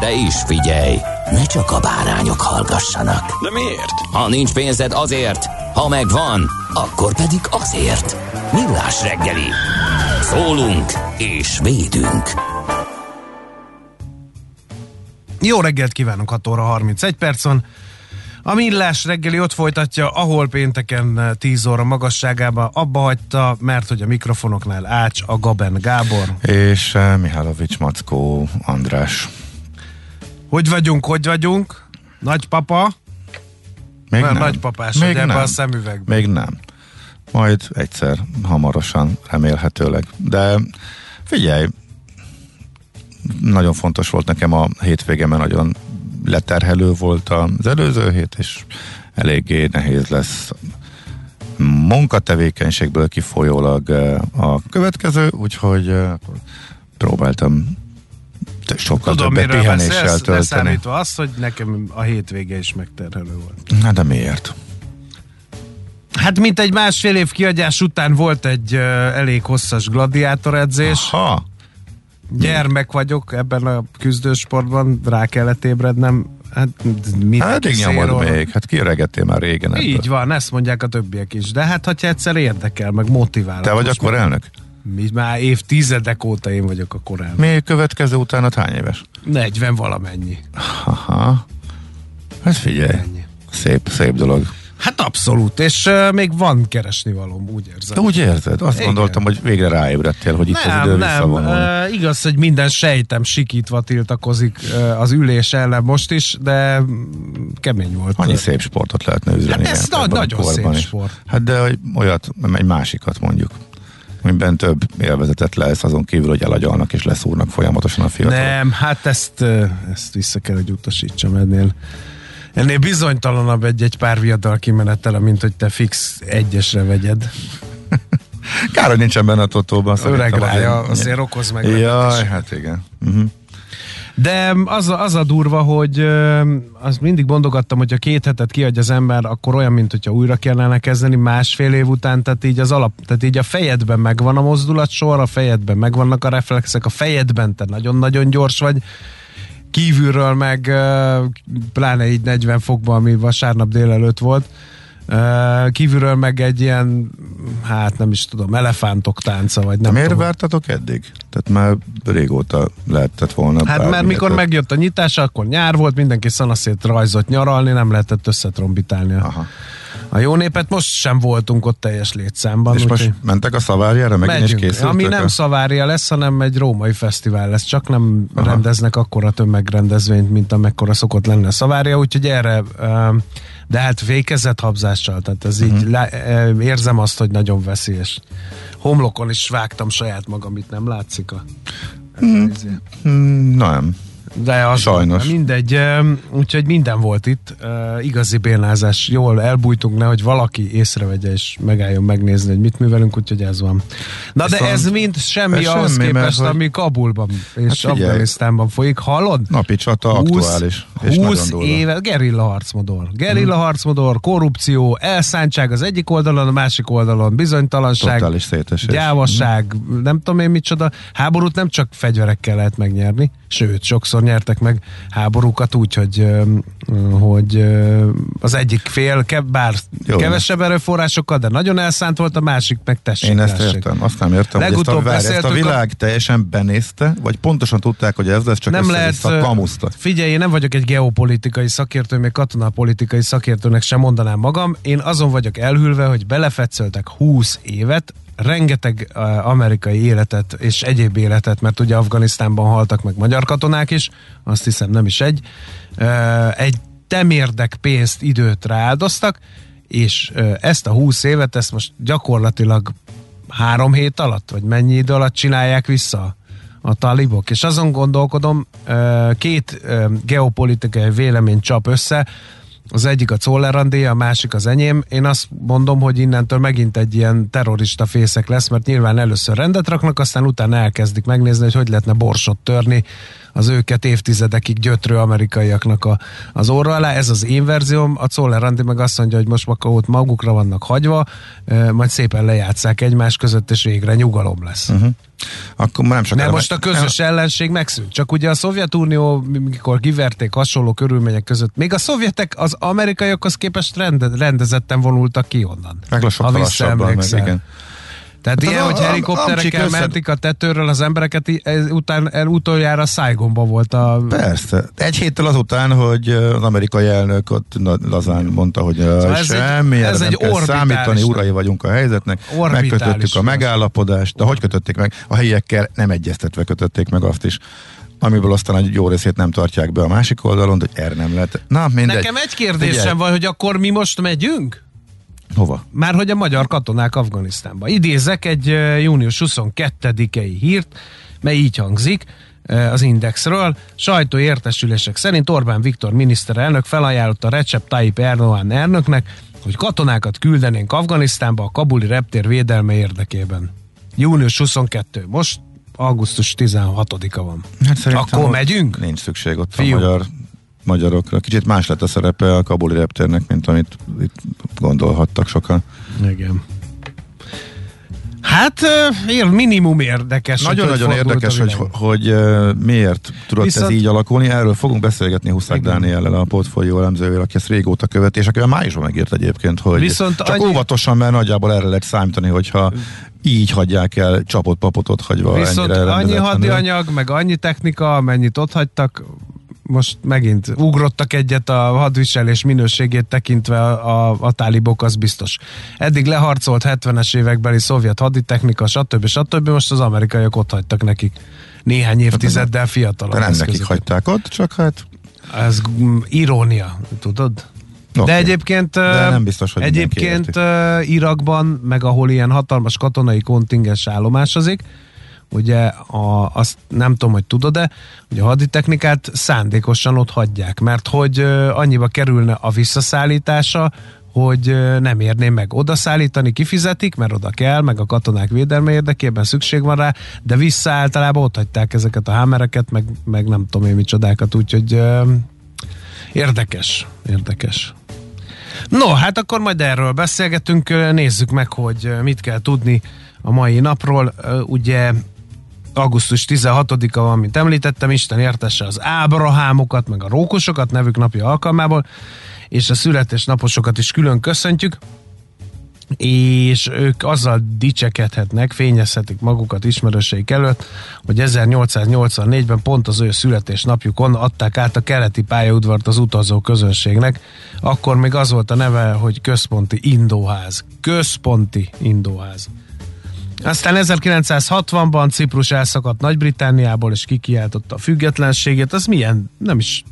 De is figyelj, ne csak a bárányok hallgassanak. De miért? Ha nincs pénzed azért, ha megvan, akkor pedig azért. Millás reggeli. Szólunk és védünk. Jó reggelt kívánok, 6 óra 31 percon. A Millás reggeli ott folytatja, ahol pénteken 10 óra magasságában abba hagyta, mert hogy a mikrofonoknál Ács, a Gaben Gábor. És uh, Mihálovics Mackó András. Hogy vagyunk, hogy vagyunk? Nagypapa? Még Olyan nem. nagypapás, Még nem. a szemüvegbe. Még nem. Majd egyszer, hamarosan, remélhetőleg. De figyelj, nagyon fontos volt nekem a hétvége, mert nagyon leterhelő volt az előző hét, és eléggé nehéz lesz munkatevékenységből kifolyólag eh, a következő, úgyhogy eh, próbáltam sokkal Tudom, többet pihenéssel beszélsz, tölteni. leszámítva azt, hogy nekem a hétvége is megterhelő volt. Na de miért? Hát mint egy másfél év kiadás után volt egy uh, elég hosszas gladiátor edzés. Ha, Gyermek vagyok ebben a küzdősportban, rá kellett ébrednem. Hát mit hát addig nyomod még, hát kiöregettél már régen ebből. Így van, ezt mondják a többiek is. De hát, hogyha egyszer érdekel, meg motivál. Te vagy akkor elnök? Mi már évtizedek óta én vagyok a korán. Mi következő utánad hány éves? 40 valamennyi. Aha. Hát figyelj, Ennyi. szép, szép dolog. Hát abszolút, és uh, még van keresni valóm, úgy érzem. De úgy érzed? Azt Igen. gondoltam, hogy végre ráébredtél, hogy itt az idő Nem, nem. Uh, igaz, hogy minden sejtem sikítva tiltakozik uh, az ülés ellen most is, de kemény volt. Annyi szép sportot lehetne üzeni. Hát ez ilyen na- ebben a nagyon szép is. sport. Hát de olyat, egy másikat mondjuk amiben több élvezetet lesz, azon kívül, hogy elagyalnak és leszúrnak folyamatosan a fiatalok. Nem, hát ezt, ezt vissza kell, hogy utasítsam ennél. Ennél bizonytalanabb egy-egy pár viadal kimenetele, mint hogy te fix egyesre vegyed. Kár, hogy nincsen benne a totóban. Öreg rája, azért okoz meg. Jaj, hát igen. Uh-huh. De az az a durva, hogy azt mindig mondogattam, hogy ha két hetet kiadja az ember, akkor olyan, mint hogyha újra kellene kezdeni másfél év után, tehát így az alap, tehát így a fejedben megvan a mozdulatsor, a fejedben megvannak a reflexek, a fejedben te nagyon-nagyon gyors vagy, kívülről meg pláne így 40 fokban, ami vasárnap délelőtt volt, kívülről meg egy ilyen, hát nem is tudom, elefántok tánca, vagy nem miért tudom. vártatok eddig? Tehát már régóta lehetett volna. Hát mert mikor ötlet. megjött a nyitás, akkor nyár volt, mindenki szanaszét rajzott nyaralni, nem lehetett összetrombitálni a, Aha. a jó népet. Most sem voltunk ott teljes létszámban. És most úgyhogy mentek a szavárjára? Megint is megyünk. készültök? Ami nem a- szavária lesz, hanem egy római fesztivál lesz. Csak nem Aha. rendeznek akkora tömegrendezvényt, mint amekkora szokott lenni a szavária, úgyhogy erre um, de hát fékezett habzással, tehát ez Mhm. így lá, eh, érzem azt, hogy nagyon veszélyes. Homlokon is vágtam saját magam, itt nem látszik a... Hmm, Nem. De az Sajnos. Mindegy, em, úgyhogy minden volt itt. Uh, igazi bénázás. Jól elbújtunk, nehogy valaki észrevegye és megálljon megnézni, hogy mit művelünk, úgyhogy ez van. Na de Viszont- ez mind semmi ez ahhoz semmi, mert képest, hogy- ami Kabulban és Hát. Afganisztánban folyik. Hallod? Napi csata aktuális. És 20 nagyon durva. éve, gerilla harcmodor. Gerilla hmm. harcmodor, korrupció, elszántság az egyik oldalon, a másik oldalon, bizonytalanság, Totális szétesés. gyávasság, nem tudom én micsoda. Háborút nem csak fegyverekkel lehet megnyerni, sőt, sokszor nyertek meg háborúkat úgy, hogy, hogy az egyik fél, ke, bár Jó, kevesebb erőforrásokkal, de nagyon elszánt volt, a másik meg tessék. Én ezt tessék. értem, azt nem értem, hogy ezt a, Legutóbb várj, ezt a beszéltük a- világ teljesen benézte, vagy pontosan tudták, hogy ez lesz, csak nem lehet, kamusztak. figyelj, én nem vagyok egy geopolitikai szakértő, még katonapolitikai szakértőnek sem mondanám magam. Én azon vagyok elhűlve, hogy belefetszöltek 20 évet, rengeteg amerikai életet és egyéb életet, mert ugye Afganisztánban haltak meg magyar katonák is, azt hiszem nem is egy, egy temérdek pénzt, időt rááldoztak, és ezt a 20 évet, ezt most gyakorlatilag három hét alatt, vagy mennyi idő alatt csinálják vissza a talibok. És azon gondolkodom, két geopolitikai vélemény csap össze, az egyik a Czollerandé, a másik az enyém. Én azt mondom, hogy innentől megint egy ilyen terrorista fészek lesz, mert nyilván először rendet raknak, aztán utána elkezdik megnézni, hogy hogy lehetne borsot törni az őket évtizedekig gyötrő amerikaiaknak a, az orra alá. Ez az én verzióm. A Czollerandi meg azt mondja, hogy most ott magukra vannak hagyva, majd szépen lejátszák egymás között, és végre nyugalom lesz. Uh-huh. Akkor nem De sokára most a közös ellenség megszűnt. Csak ugye a Szovjetunió, mikor kiverték hasonló körülmények között, még a szovjetek az amerikaiakhoz képest rende, rendezetten vonultak ki onnan. Meg sokkal lassabban, meg igen. Tehát Hát ilyen, hogy helikopterekkel amcsik össze- mentik a tetőről az embereket, után, el, utoljára Saigonba volt a... Persze. Egy héttel azután, hogy az amerikai elnök ott lazán mondta, hogy Szóval ez egy- semmi, ez ez nem egy kell orbitális- számítani, urai vagyunk a helyzetnek, megkötöttük a megállapodást, de hogy kötötték meg? A helyiekkel nem egyeztetve kötötték meg azt is amiből aztán egy jó részét nem tartják be a másik oldalon, hogy erre nem lehet. Na, mindegy. Nekem egy kérdésem Figyelj, van, hogy akkor mi most megyünk? Hova? Már hogy a magyar katonák Afganisztánba. Idézek egy június 22-i hírt, mely így hangzik az Indexről. Sajtó értesülések szerint Orbán Viktor miniszterelnök felajánlotta Recep Tayyip Erdogan elnöknek, hogy katonákat küldenénk Afganisztánba a kabuli reptér védelme érdekében. Június 22. Most augusztus 16-a van. Hát Akkor megyünk? Nincs szükség ott Fiú. a magyar magyarokra. Kicsit más lett a szerepe a kabuli reptérnek, mint amit itt gondolhattak sokan. Igen. Hát ér, minimum érdekes. Nagyon-nagyon fordult érdekes, hogy, hogy miért tudott Viszont- ez így alakulni. Erről fogunk beszélgetni Huszák. Dániellel, a portfólió elemzővel, aki ezt régóta követi, és akivel májusban megírt egyébként, hogy Viszont csak annyi- óvatosan, mert nagyjából erre lehet számítani, hogyha így hagyják el csapott papotot hagyva Viszont ennyire annyi hadianyag, meg annyi technika, amennyit ott hagytak, most megint ugrottak egyet a hadviselés minőségét tekintve a, a, a tálibok, az biztos. Eddig leharcolt 70-es évekbeli szovjet haditechnika, stb. stb. Most az amerikaiak ott hagytak nekik néhány évtizeddel fiatalabb nem nekik hagyták ott, csak hát Ez irónia, tudod? De egyébként, De nem biztos, hogy egyébként Irakban, meg ahol ilyen hatalmas katonai kontingens állomásozik, ugye a, azt nem tudom, hogy tudod-e, hogy a haditechnikát szándékosan ott hagyják, mert hogy annyiba kerülne a visszaszállítása, hogy nem érné meg oda szállítani, kifizetik, mert oda kell, meg a katonák védelme érdekében szükség van rá, de vissza általában ott hagyták ezeket a hámereket, meg, meg nem tudom én micsodákat, úgyhogy ö, érdekes, érdekes. No, hát akkor majd erről beszélgetünk, nézzük meg, hogy mit kell tudni a mai napról. Ugye augusztus 16-a van, mint említettem, Isten értesse az Ábrahámokat, meg a Rókosokat nevük napja alkalmából, és a születésnaposokat is külön köszöntjük, és ők azzal dicsekedhetnek, fényezhetik magukat ismerőseik előtt, hogy 1884-ben pont az ő születésnapjukon adták át a keleti pályaudvart az utazó közönségnek. Akkor még az volt a neve, hogy Központi Indóház. Központi Indóház. Aztán 1960-ban Ciprus elszakadt Nagy-Britániából, és kikiáltotta a függetlenségét. Az milyen, nem is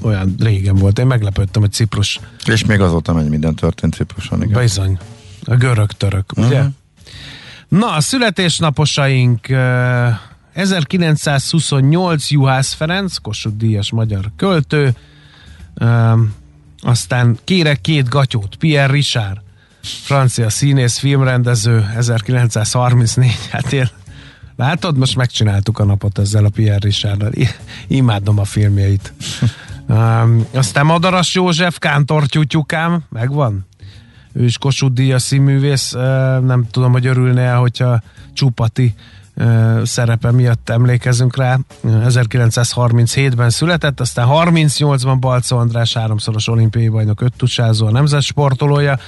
olyan régen volt. Én meglepődtem, hogy Ciprus és még azóta mennyi minden történt Cipruson. Igen. Bizony. A görög-török, ugye? Mhm. Na, a születésnaposaink eh, 1928 Juhász Ferenc, Kossuth Díjas magyar költő, aztán kérek két gatyót, Pierre Richard, francia színész, filmrendező, 1934, hát én Látod, most megcsináltuk a napot ezzel a Pierre Richarddal. Imádom a filmjeit. Um, aztán Madaras József, Kántor Tyutyukám, megvan? Ő is Kossuth Díjas színművész, uh, nem tudom, hogy örülne hogyha Csupati ö, szerepe miatt emlékezünk rá. 1937-ben született, aztán 38-ban Balca András háromszoros olimpiai bajnok öttusázó a nemzet sportolója.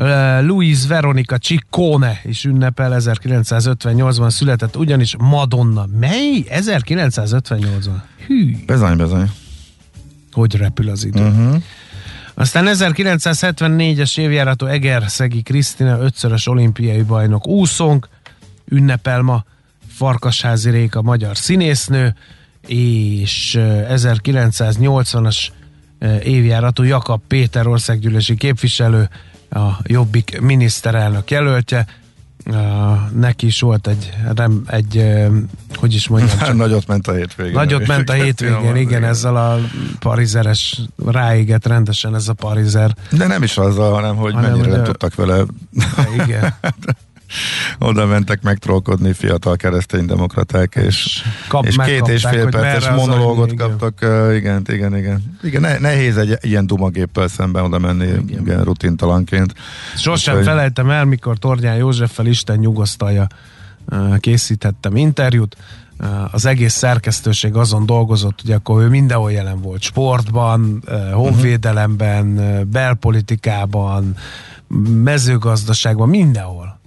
Ö, Luis Veronica Ciccone is ünnepel, 1958-ban született, ugyanis Madonna. Mely? 1958-ban? Hű, Bezony, bezony. hogy repül az idő. Uh-huh. Aztán 1974-es évjáratú Egerszegi Krisztina ötszörös olimpiai bajnok úszónk, ünnepel ma Farkasházi Réka magyar színésznő, és ö, 1980-as ö, évjáratú Jakab Péter országgyűlési képviselő, a Jobbik miniszterelnök jelöltje. Neki is volt egy, rem, egy hogy is mondjam, csak Nagyot ment a hétvégén. Nagyot ment a hétvégén, igen, ezzel a parizeres ráégett rendesen ez a parizer. De nem is azzal, hanem hogy Hanem, mennyire hogy a- tudtak vele Igen. oda mentek megtrollkodni fiatal kereszténydemokraták, és, Kap- és két és fél perces monológot kaptak. Uh, igen, igen, igen. Igen, ne, nehéz egy ilyen dumagéppel szemben oda menni, igen, igen rutintalanként. Sosem Úgyhogy- felejtem el, mikor Tornyán Józseffel Isten nyugosztalja készítettem interjút. Az egész szerkesztőség azon dolgozott, hogy akkor ő mindenhol jelen volt. Sportban, ö, honvédelemben, belpolitikában, mezőgazdaságban, mindenhol.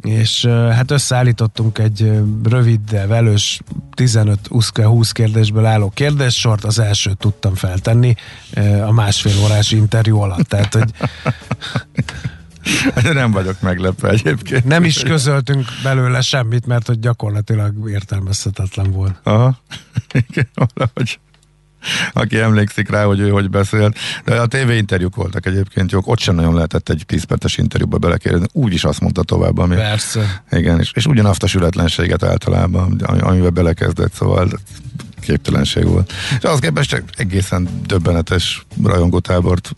És hát összeállítottunk egy rövid, de velős 15-20 kérdésből álló kérdéssort, az elsőt tudtam feltenni a másfél órás interjú alatt. Tehát, hogy De nem vagyok meglepve egyébként. nem is közöltünk belőle semmit, mert hogy gyakorlatilag értelmezhetetlen volt. Aha. Igen, valahogy. Aki emlékszik rá, hogy ő hogy beszélt. De a TV interjúk voltak egyébként jók. Ott sem nagyon lehetett egy 10 perces interjúba belekérdezni. Úgy is azt mondta tovább, ami... Persze. Igen, és, és ugyanazt a sületlenséget általában, ami- amivel belekezdett, szóval képtelenség volt. És az képest csak egészen döbbenetes rajongótábort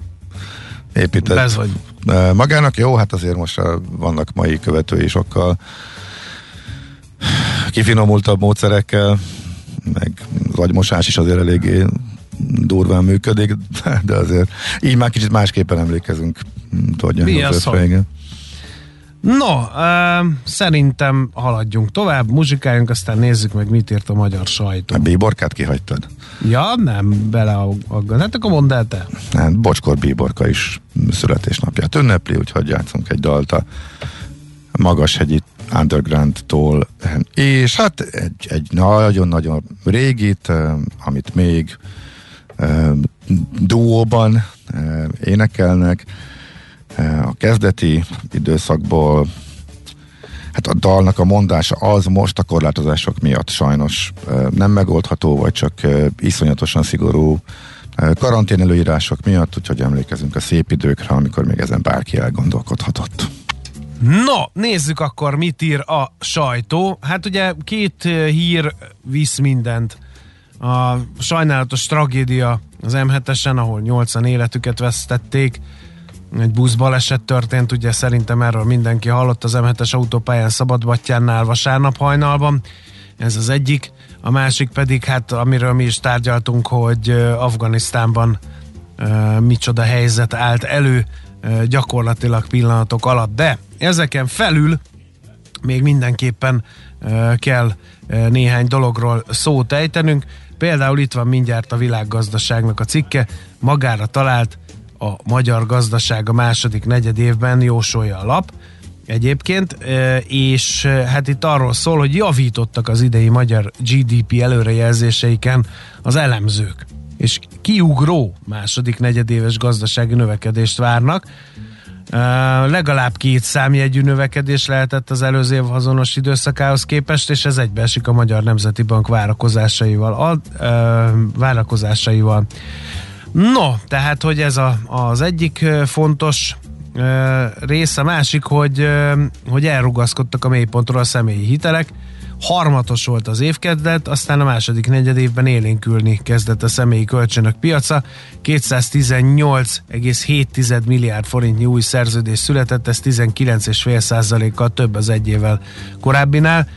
épített. Bezony. Eh, Magának jó, hát azért most vannak mai követői sokkal kifinomultabb módszerekkel, meg az agymosás is azért eléggé durván működik, de azért így már kicsit másképpen emlékezünk. Tudja, Mi az, igen. No, uh, szerintem haladjunk tovább, muzsikáljunk, aztán nézzük meg, mit írt a magyar sajtó. A bíborkát kihagytad? Ja, nem, beleaggat. Hát akkor mondd el te. Hát Bocskor Bíborka is születésnapját ünnepli, úgyhogy játszunk egy dalt a Magashegyi Underground-tól, és hát egy, egy nagyon-nagyon régit, amit még duóban énekelnek, a kezdeti időszakból Hát a dalnak a mondása az most a korlátozások miatt sajnos nem megoldható, vagy csak iszonyatosan szigorú karantén előírások miatt, úgyhogy emlékezünk a szép időkre, amikor még ezen bárki elgondolkodhatott. No, nézzük akkor, mit ír a sajtó. Hát ugye két eh, hír visz mindent. A sajnálatos tragédia az M7-esen, ahol 80 életüket vesztették. Egy buszbaleset történt, ugye szerintem erről mindenki hallott az M7-es autópályán Szabadbattyánnál vasárnap hajnalban. Ez az egyik. A másik pedig, hát amiről mi is tárgyaltunk, hogy ö, Afganisztánban ö, micsoda helyzet állt elő gyakorlatilag pillanatok alatt. De ezeken felül még mindenképpen kell néhány dologról szót ejtenünk. Például itt van mindjárt a világgazdaságnak a cikke, magára talált a magyar gazdaság a második negyed évben jósolja a lap egyébként, és hát itt arról szól, hogy javítottak az idei magyar GDP előrejelzéseiken az elemzők, és kiugró második negyedéves gazdasági növekedést várnak. Legalább két számjegyű növekedés lehetett az előző év azonos időszakához képest, és ez egybeesik a Magyar Nemzeti Bank várakozásaival. A, uh, várakozásaival. No, tehát, hogy ez a, az egyik fontos uh, rész, a másik, hogy, uh, hogy elrugaszkodtak a mélypontról a személyi hitelek, harmatos volt az évkezdet, aztán a második negyed évben élénkülni kezdett a személyi kölcsönök piaca. 218,7 milliárd forintnyi új szerződés született, ez 19,5%-kal több az egy évvel korábbinál.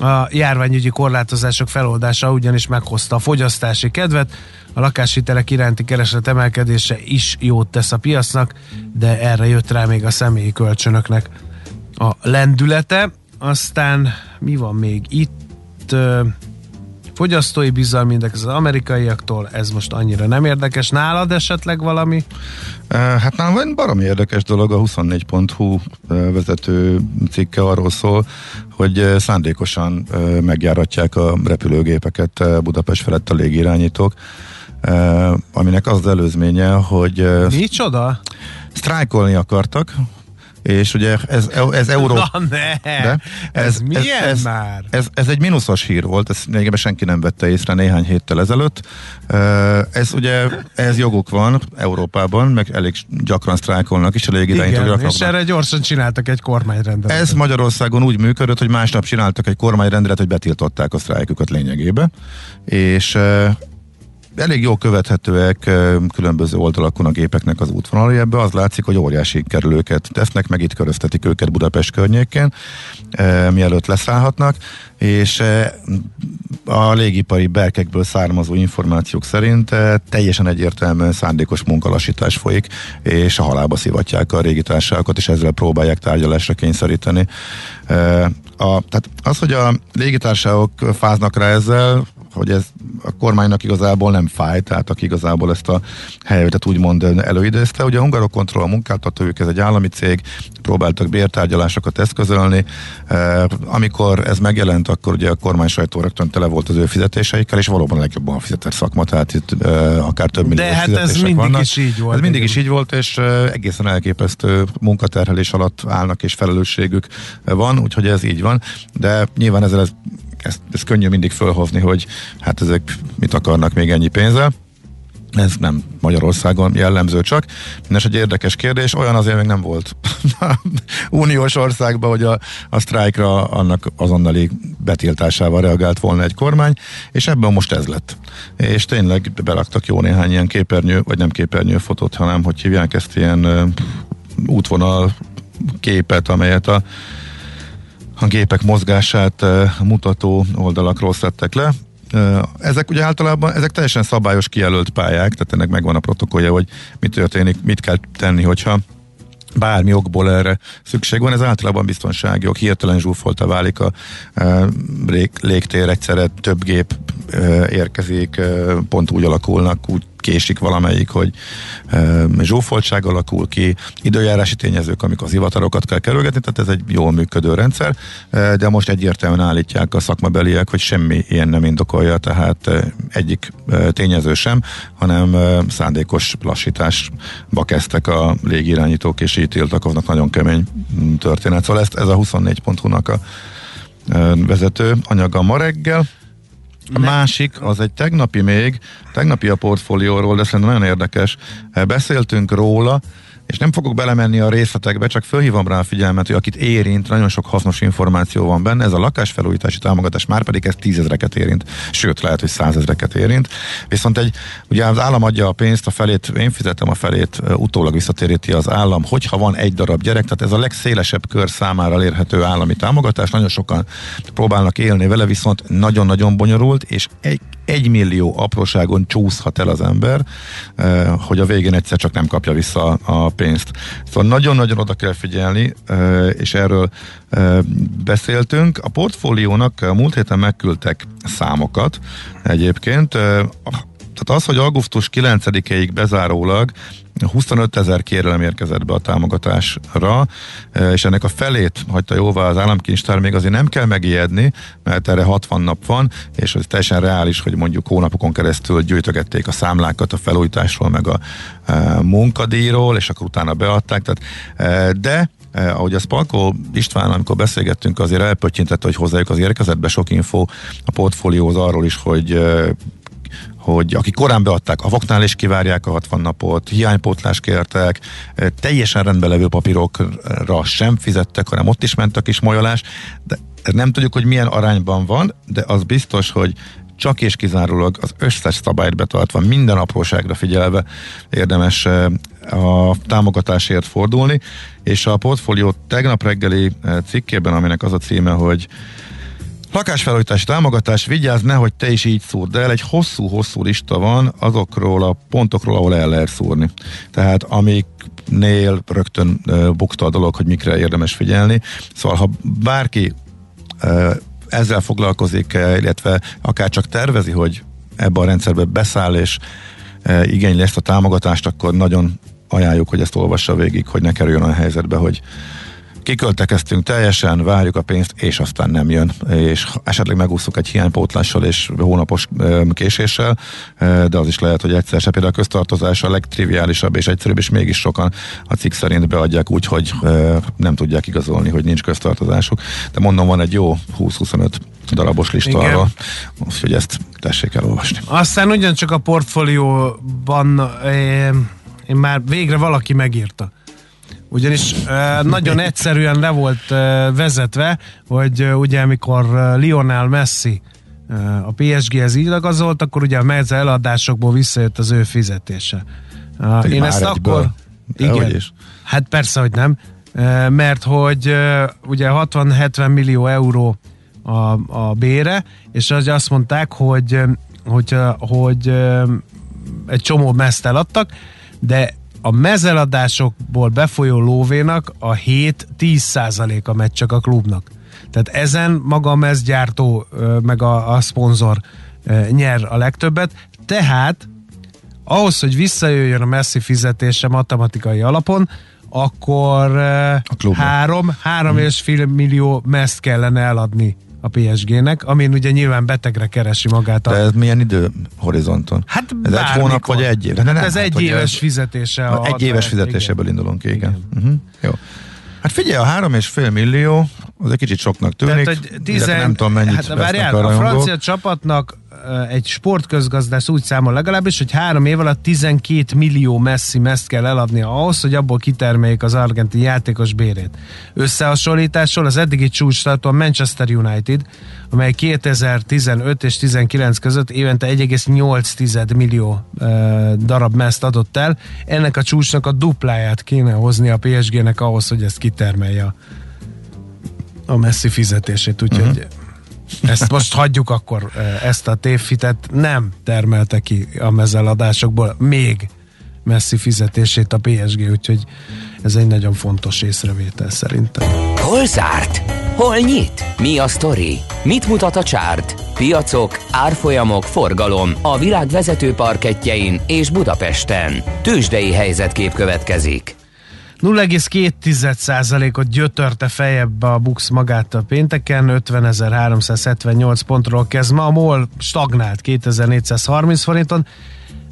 A járványügyi korlátozások feloldása ugyanis meghozta a fogyasztási kedvet, a lakáshitelek iránti kereslet emelkedése is jót tesz a piacnak, de erre jött rá még a személyi kölcsönöknek a lendülete. Aztán mi van még itt? Fogyasztói bizalmi index az amerikaiaktól, ez most annyira nem érdekes. Nálad esetleg valami? Hát nálam van baromi érdekes dolog, a 24.hu vezető cikke arról szól, hogy szándékosan megjáratják a repülőgépeket Budapest felett a légirányítók, aminek az az előzménye, hogy... Micsoda? Sztrájkolni akartak, és ugye ez, ez euró... Na ne! De ez, ez milyen ez, ez, már? Ez, ez egy mínuszos hír volt, ezt még senki nem vette észre néhány héttel ezelőtt. Ez ugye, ez joguk van Európában, meg elég gyakran sztrájkolnak is a légirányítók. és erre gyorsan csináltak egy kormányrendeletet. Ez Magyarországon úgy működött, hogy másnap csináltak egy kormányrendelet, hogy betiltották a sztrájkokat lényegébe, és elég jól követhetőek különböző oldalakon a gépeknek az útvonalai ebbe. Az látszik, hogy óriási kerülőket tesznek, meg itt köröztetik őket Budapest környékén, mielőtt leszállhatnak, és a légipari berkekből származó információk szerint teljesen egyértelműen szándékos munkalassítás folyik, és a halába szivatják a régitársakat, és ezzel próbálják tárgyalásra kényszeríteni. A, tehát az, hogy a légitársaságok fáznak rá ezzel, hogy ez a kormánynak igazából nem fáj, tehát aki igazából ezt a helyzetet úgymond előidézte. Ugye a Hungarokontroll a munkáltatójuk, ez egy állami cég, próbáltak bértárgyalásokat eszközölni. E, amikor ez megjelent, akkor ugye a kormány sajtó rögtön tele volt az ő fizetéseikkel, és valóban a legjobban fizetett szakma, tehát itt e, akár több millió De hát ez mindig vannak. is így volt. Ez mindig is így volt, és e, egészen elképesztő munkaterhelés alatt állnak, és felelősségük van, úgyhogy ez így van. De nyilván ezzel ez ezt, ezt könnyű mindig fölhozni, hogy hát ezek mit akarnak még ennyi pénzzel. Ez nem Magyarországon jellemző csak. Mindenes egy érdekes kérdés, olyan azért még nem volt uniós országban, hogy a, a sztrájkra annak azonnali betiltásával reagált volna egy kormány, és ebben most ez lett. És tényleg beraktak jó néhány ilyen képernyő, vagy nem képernyő fotót, hanem hogy hívják ezt ilyen útvonal képet, amelyet a a gépek mozgását mutató oldalakról szedtek le. Ezek ugye általában, ezek teljesen szabályos kijelölt pályák, tehát ennek megvan a protokollja, hogy mi történik, mit kell tenni, hogyha bármi okból erre szükség van, ez általában biztonsági ok, hirtelen zsúfolta válik a e, légtér, egyszerre több gép e, érkezik, e, pont úgy alakulnak, úgy késik valamelyik, hogy zsúfoltság alakul ki, időjárási tényezők, amik az hivatarokat kell kerülgetni, tehát ez egy jól működő rendszer, de most egyértelműen állítják a szakmabeliek, hogy semmi ilyen nem indokolja, tehát egyik tényező sem, hanem szándékos lassításba kezdtek a légirányítók, és így tiltakoznak, nagyon kemény történet. Szóval ezt, ez a 24.hu-nak a vezető anyaga ma reggel. A másik, az egy tegnapi még, tegnapi a portfólióról, de szerintem nagyon érdekes. Beszéltünk róla, és nem fogok belemenni a részletekbe, csak fölhívom rá a figyelmet, hogy akit érint, nagyon sok hasznos információ van benne, ez a lakásfelújítási támogatás már pedig ez tízezreket érint, sőt lehet, hogy százezreket érint. Viszont egy, ugye az állam adja a pénzt, a felét, én fizetem a felét, utólag visszatéríti az állam, hogyha van egy darab gyerek, tehát ez a legszélesebb kör számára elérhető állami támogatás, nagyon sokan próbálnak élni vele, viszont nagyon-nagyon bonyolult, és egy egy millió apróságon csúszhat el az ember, eh, hogy a végén egyszer csak nem kapja vissza a pénzt. Szóval nagyon-nagyon oda kell figyelni, eh, és erről eh, beszéltünk. A portfóliónak múlt héten megküldtek számokat egyébként. Tehát az, hogy augusztus 9-ig bezárólag 25 ezer kérelem érkezett be a támogatásra, e, és ennek a felét hagyta jóvá az államkincstár, még azért nem kell megijedni, mert erre 60 nap van, és ez teljesen reális, hogy mondjuk hónapokon keresztül gyűjtögették a számlákat a felújításról, meg a e, munkadíjról, és akkor utána beadták. Tehát, e, de Eh, ahogy a Spalko István, amikor beszélgettünk, azért elpöttyintett, hogy hozzájuk az érkezett be sok info a portfólióhoz arról is, hogy eh, hogy akik korán beadták, a voknál is kivárják a 60 napot, hiánypótlás kértek, teljesen rendben levő papírokra sem fizettek, hanem ott is ment a kis molyolás, de nem tudjuk, hogy milyen arányban van, de az biztos, hogy csak és kizárólag az összes szabályt betartva, minden apróságra figyelve érdemes a támogatásért fordulni, és a portfólió tegnap reggeli cikkében, aminek az a címe, hogy Lakásfelújítási támogatás, vigyázz, nehogy te is így szúrd el. Egy hosszú-hosszú lista van azokról a pontokról, ahol el lehet szúrni. Tehát amiknél rögtön uh, bukta a dolog, hogy mikre érdemes figyelni. Szóval ha bárki ezzel foglalkozik, illetve akár csak tervezi, hogy ebbe a rendszerbe beszáll és igényli ezt a támogatást, akkor nagyon ajánljuk, hogy ezt olvassa végig, hogy ne kerüljön a helyzetbe, hogy kiköltekeztünk teljesen, várjuk a pénzt, és aztán nem jön, és esetleg megúszunk egy hiánypótlással és hónapos késéssel, de az is lehet, hogy egyszer se például a köztartozás a legtriviálisabb és egyszerűbb, és mégis sokan a cikk szerint beadják úgy, hogy nem tudják igazolni, hogy nincs köztartozásuk. De mondom, van egy jó 20-25 darabos lista Igen. arra, úgyhogy ezt tessék elolvasni. Aztán ugyancsak a portfólióban én már végre valaki megírta ugyanis nagyon egyszerűen le volt vezetve, hogy ugye amikor Lionel Messi a PSG-hez igazolt, akkor ugye a mezze eladásokból visszajött az ő fizetése. Uh, én ezt egyből. akkor... Igen, hát persze, hogy nem, mert hogy ugye 60-70 millió euró a, a bére, és az azt mondták, hogy, hogy, hogy egy csomó meszt eladtak, de a mezeladásokból befolyó lóvénak a 7-10 a megy csak a klubnak. Tehát ezen maga a mezgyártó meg a, a szponzor nyer a legtöbbet, tehát ahhoz, hogy visszajöjjön a messzi fizetése matematikai alapon, akkor három, három hmm. és fél millió meszt kellene eladni a PSG-nek, amin ugye nyilván betegre keresi magát. A... De ez milyen időhorizonton? Hát ez egy hónap vagy egy év? De nem, ez hát, egy éves ez... fizetése. A egy éves fizetéseből igen. indulunk igen. igen. Uh-huh. Jó. Hát figyelj, a három és fél millió, az egy kicsit soknak tűnik. Tehát, hogy tizen... nem tudom mennyit hát, várjál, a francia csapatnak egy sportközgazdász úgy számol legalábbis, hogy három év alatt 12 millió messzi meszt kell eladni ahhoz, hogy abból kitermeljék az argentin játékos bérét. Összehasonlításról az eddigi csúcs a Manchester United, amely 2015 és 19 között évente 1,8 millió e, darab meszt adott el. Ennek a csúcsnak a dupláját kéne hozni a PSG-nek ahhoz, hogy ezt kitermelje a messzi fizetését, úgyhogy uh-huh ezt most hagyjuk akkor, ezt a tévhitet nem termelte ki a mezeladásokból még messzi fizetését a PSG, úgyhogy ez egy nagyon fontos észrevétel szerintem. Hol zárt? Hol nyit? Mi a sztori? Mit mutat a csárt? Piacok, árfolyamok, forgalom a világ vezető parketjein és Budapesten. Tősdei helyzetkép következik. 0,2%-ot gyötörte fejebb a Bux magát a pénteken, 50.378 pontról kezd ma, a MOL stagnált 2430 forinton,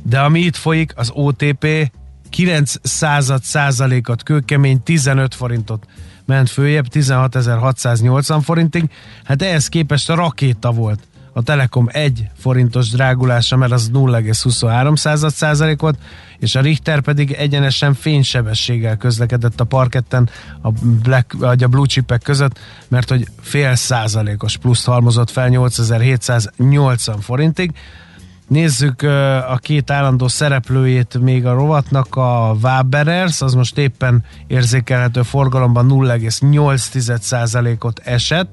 de ami itt folyik, az OTP 9 század százalékot kőkemény 15 forintot ment följebb, 16.680 forintig, hát ehhez képest a rakéta volt a Telekom 1 forintos drágulása, mert az 0,23 százalék volt, és a Richter pedig egyenesen fénysebességgel közlekedett a parketten a, black, vagy a blue chipek között, mert hogy fél százalékos pluszt halmozott fel 8780 forintig. Nézzük a két állandó szereplőjét még a rovatnak, a Waberers, az most éppen érzékelhető forgalomban 0,8%-ot esett,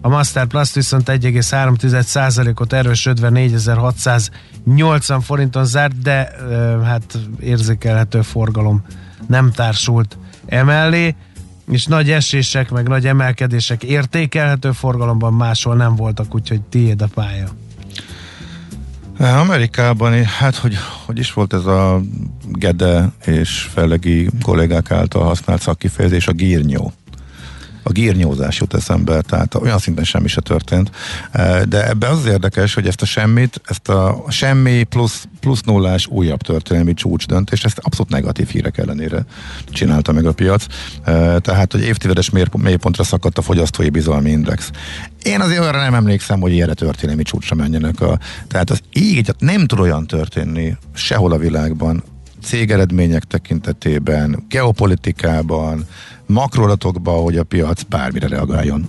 a Master Plus viszont 1,3%-ot erősödve 4680 forinton zárt, de hát érzékelhető forgalom nem társult emellé, és nagy esések, meg nagy emelkedések értékelhető forgalomban máshol nem voltak, úgyhogy tiéd a pálya. Amerikában, hát hogy, hogy is volt ez a Gede és Fellegi kollégák által használt szakkifejezés, a gírnyó a gírnyózás jut eszembe, tehát olyan szinten semmi se történt. E, de ebbe az, érdekes, hogy ezt a semmit, ezt a semmi plusz, plusz nullás újabb történelmi csúcs döntést, ezt abszolút negatív hírek ellenére csinálta meg a piac. E, tehát, hogy évtizedes mélypontra szakadt a fogyasztói bizalmi index. Én azért arra nem emlékszem, hogy ilyenre történelmi csúcsra menjenek. A, tehát az így nem tud olyan történni sehol a világban, cégeredmények tekintetében, geopolitikában, makrolatokba, hogy a piac bármire reagáljon.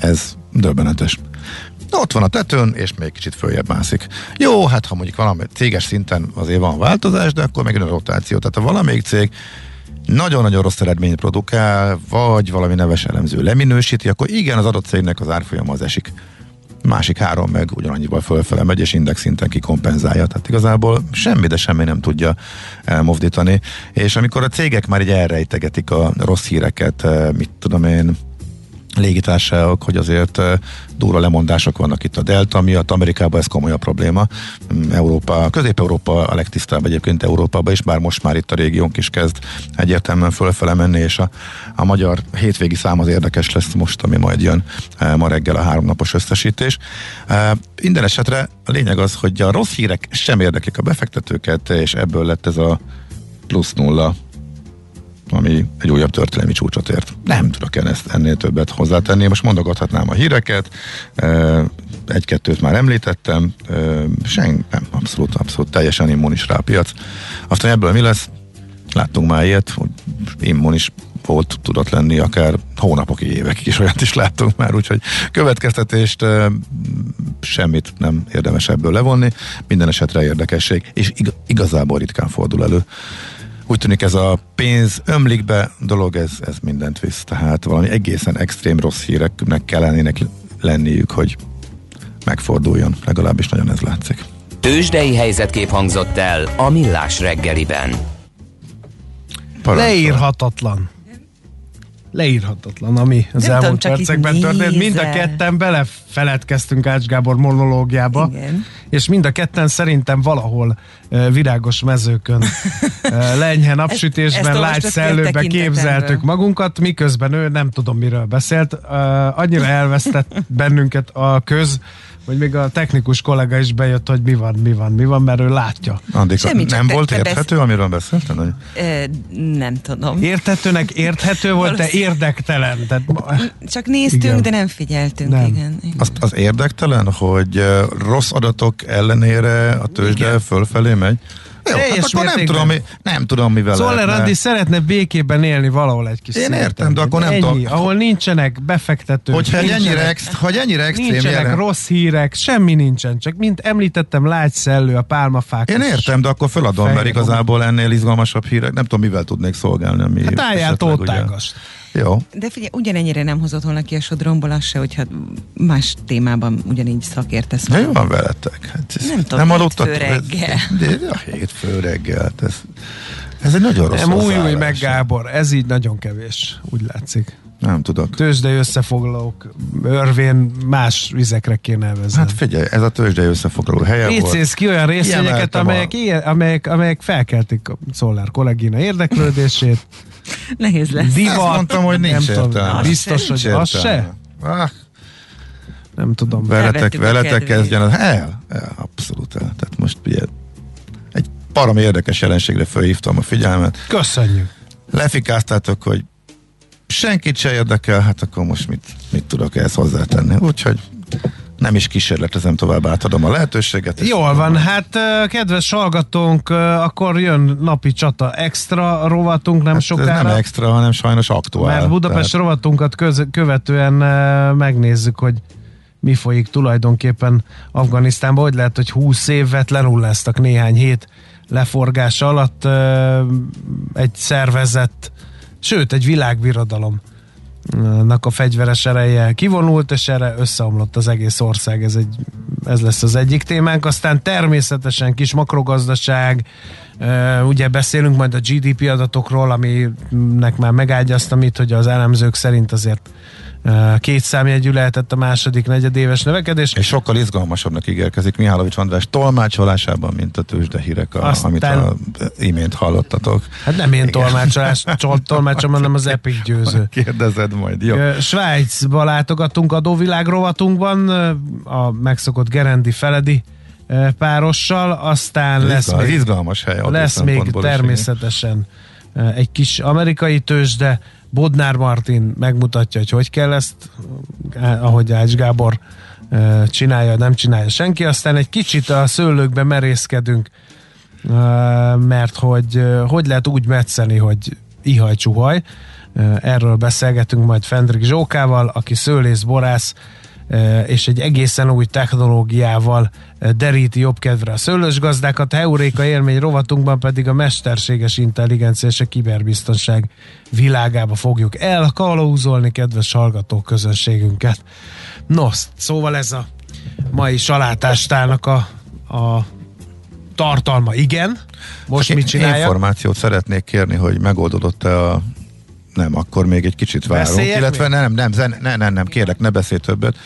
Ez döbbenetes. Ott van a tetőn, és még kicsit följebb mászik. Jó, hát ha mondjuk valami céges szinten azért van változás, de akkor megint a rotáció. Tehát ha valamelyik cég nagyon-nagyon rossz eredményt produkál, vagy valami neves elemző leminősíti, akkor igen, az adott cégnek az árfolyama az esik másik három meg ugyanannyival fölfele megy, és index szinten kikompenzálja. Tehát igazából semmi, de semmi nem tudja elmozdítani. És amikor a cégek már így elrejtegetik a rossz híreket, eh, mit tudom én, légitársaságok, hogy azért durva lemondások vannak itt a Delta miatt, Amerikában ez komoly a probléma. Mm, Európa, Közép-Európa a legtisztább egyébként Európában is, bár most már itt a régiónk is kezd egyértelműen fölfele menni, és a, a magyar hétvégi szám az érdekes lesz most, ami majd jön ma reggel a háromnapos összesítés. Minden esetre a lényeg az, hogy a rossz hírek sem érdeklik a befektetőket, és ebből lett ez a plusz nulla ami egy újabb történelmi csúcsot ért. Nem tudok ezt ennél többet hozzátenni. Most mondogathatnám a híreket, egy-kettőt már említettem, sen, nem, abszolút, abszolút teljesen immunis rá a piac. Aztán ebből mi lesz? Láttunk már ilyet, hogy immunis volt, tudott lenni akár hónapokig, évekig is olyat is láttunk már, úgyhogy következtetést semmit nem érdemes ebből levonni, minden esetre érdekesség, és igazából ritkán fordul elő úgy tűnik ez a pénz ömlik be dolog, ez, ez mindent visz. Tehát valami egészen extrém rossz híreknek kellenének lenniük, hogy megforduljon. Legalábbis nagyon ez látszik. Tőzsdei helyzetkép hangzott el a Millás reggeliben. Parancsol. Leírhatatlan leírhatatlan, ami az nem elmúlt tudom, percekben történt. Mind a ketten belefeledkeztünk Ács Gábor monológiába, Igen. és mind a ketten szerintem valahol uh, virágos mezőkön, lenyhe napsütésben, lágy szellőbe képzeltük magunkat, miközben ő nem tudom miről beszélt. Annyira elvesztett bennünket a köz, hogy még a technikus kollega is bejött, hogy mi van, mi van, mi van, mert ő látja. Andika, Semmi, nem volt érthető, besz... amiről beszéltem? Hogy... nem tudom. Érthetőnek érthető volt, de érdektelen. Tehát... Csak néztünk, igen. de nem figyeltünk. Nem. Igen, igen. Az, az érdektelen, hogy rossz adatok ellenére a tőzsde igen. fölfelé megy? Jó, hát akkor nem tudom, nem tudom, mivel Zoller lehetne. Andi szeretne békében élni valahol egy kis Én értem, de akkor nem ennyi, tudom. Ahol nincsenek befektetők. Hogyha nincsenek, ennyire, ex, hogy ennyire extrém Nincsenek jelen. rossz hírek, semmi nincsen. Csak mint említettem, lágy szellő, a pálmafák. Én értem, de akkor feladom, mert igazából ennél izgalmasabb hírek. Nem tudom, mivel tudnék szolgálni. Ami hát álljál tótágast. Jó. De figyelj, ugyanennyire nem hozott volna ki a sodromból az se, hogyha más témában ugyanígy szakértesz. Jó van veletek. Hát ez nem tudom, nem hétfő reggel. De, de a hétfő reggel. Ez, ez egy nagyon rossz Nem újulj meg, Gábor, ez így nagyon kevés, úgy látszik. Nem tudok. Tőzsdei összefoglalók örvén más vizekre kéne elvezni. Hát figyelj, ez a tőzsdei összefoglaló helye Récész ki olyan részvényeket, amelyek, a... amelyek, amelyek felkeltik a Szolár kollégina érdeklődését. Nehéz lesz. Divat, Azt mondtam, hogy nincs nem értelme. Tudom, biztos, hogy az se? Ah. Nem tudom. Veletek, veletek kezdjen az el, el, abszolút el. Tehát most ugye egy param érdekes jelenségre felhívtam a figyelmet. Köszönjük. Lefikáztátok, hogy senkit se érdekel, hát akkor most mit, mit tudok ehhez hozzátenni. Úgyhogy nem is kísérletezem tovább, átadom a lehetőséget. Jól van, hát kedves hallgatónk, akkor jön napi csata extra rovatunk nem hát sokára. nem extra, hanem sajnos aktuál. Mert Budapest tehát... rovatunkat köz, követően megnézzük, hogy mi folyik tulajdonképpen Afganisztánban. Hogy lehet, hogy 20 évet lenulláztak néhány hét leforgás alatt egy szervezett, sőt egy világbirodalom a fegyveres ereje kivonult, és erre összeomlott az egész ország. Ez, egy, ez lesz az egyik témánk. Aztán természetesen kis makrogazdaság, ugye beszélünk majd a GDP adatokról, aminek már megágyaztam itt, hogy az elemzők szerint azért két számjegyű lehetett a második negyedéves növekedés. És sokkal izgalmasabbnak ígérkezik Mihálovics András tolmácsolásában, mint a tőzsde hírek, a, Aztán, amit a imént hallottatok. Hát nem én tolmácsolás, tolmácsolom, hanem az Epic győző. Kérdezed majd, jó. Svájcba látogatunk adóvilág rovatunkban, a megszokott Gerendi Feledi párossal, aztán Ez lesz még, izgalmas hely lesz még természetesen egy kis amerikai tőzsde, Bodnár Martin megmutatja, hogy hogy kell ezt, ahogy Ács Gábor csinálja, nem csinálja senki. Aztán egy kicsit a szőlőkbe merészkedünk, mert hogy hogy lehet úgy metszeni, hogy ihaj-csuhaj. Erről beszélgetünk majd Fendrik Zsókával, aki szőlész, borász, és egy egészen új technológiával deríti jobb kedvre a szőlős gazdákat. Heuréka élmény rovatunkban pedig a mesterséges intelligencia és a kiberbiztonság világába fogjuk elkalauzolni kedves hallgató közönségünket. Nos, szóval ez a mai salátástának a, a tartalma igen. Most Csak mit csinálja? Információt szeretnék kérni, hogy megoldódott-e a nem, akkor még egy kicsit várunk, Beszéljek illetve még? nem, nem, nem, nem, nem, kérlek, ne beszélj többet.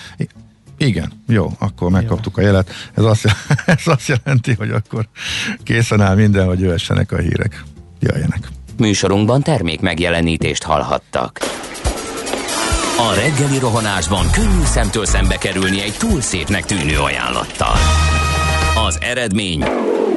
Igen, jó, akkor megkaptuk a jelet. Ez azt, ez azt jelenti, hogy akkor készen áll minden, hogy jöhessenek a hírek. Jöjjenek. Műsorunkban termék megjelenítést hallhattak. A reggeli rohanásban könnyű szemtől szembe kerülni egy túl szépnek tűnő ajánlattal. Az eredmény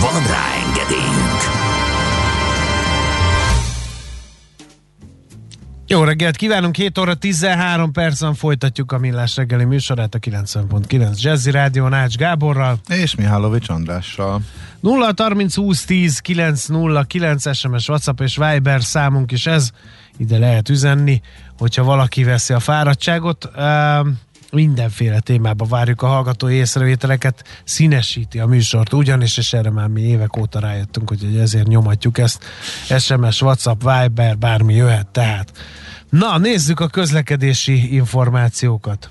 Van rá engedélyünk! Jó reggelt kívánunk, 7 óra 13 percen folytatjuk a Millás reggeli műsorát a 90.9 Jazzy Rádió Nács Gáborral. És Mihálovics Andrással. 0 30 20 10 9 0 9 SMS, WhatsApp és Viber számunk is ez. Ide lehet üzenni, hogyha valaki veszi a fáradtságot. Uh, mindenféle témába várjuk a hallgatói észrevételeket, színesíti a műsort ugyanis, és erre már mi évek óta rájöttünk, hogy ezért nyomatjuk ezt. SMS, WhatsApp, Viber, bármi jöhet tehát. Na, nézzük a közlekedési információkat.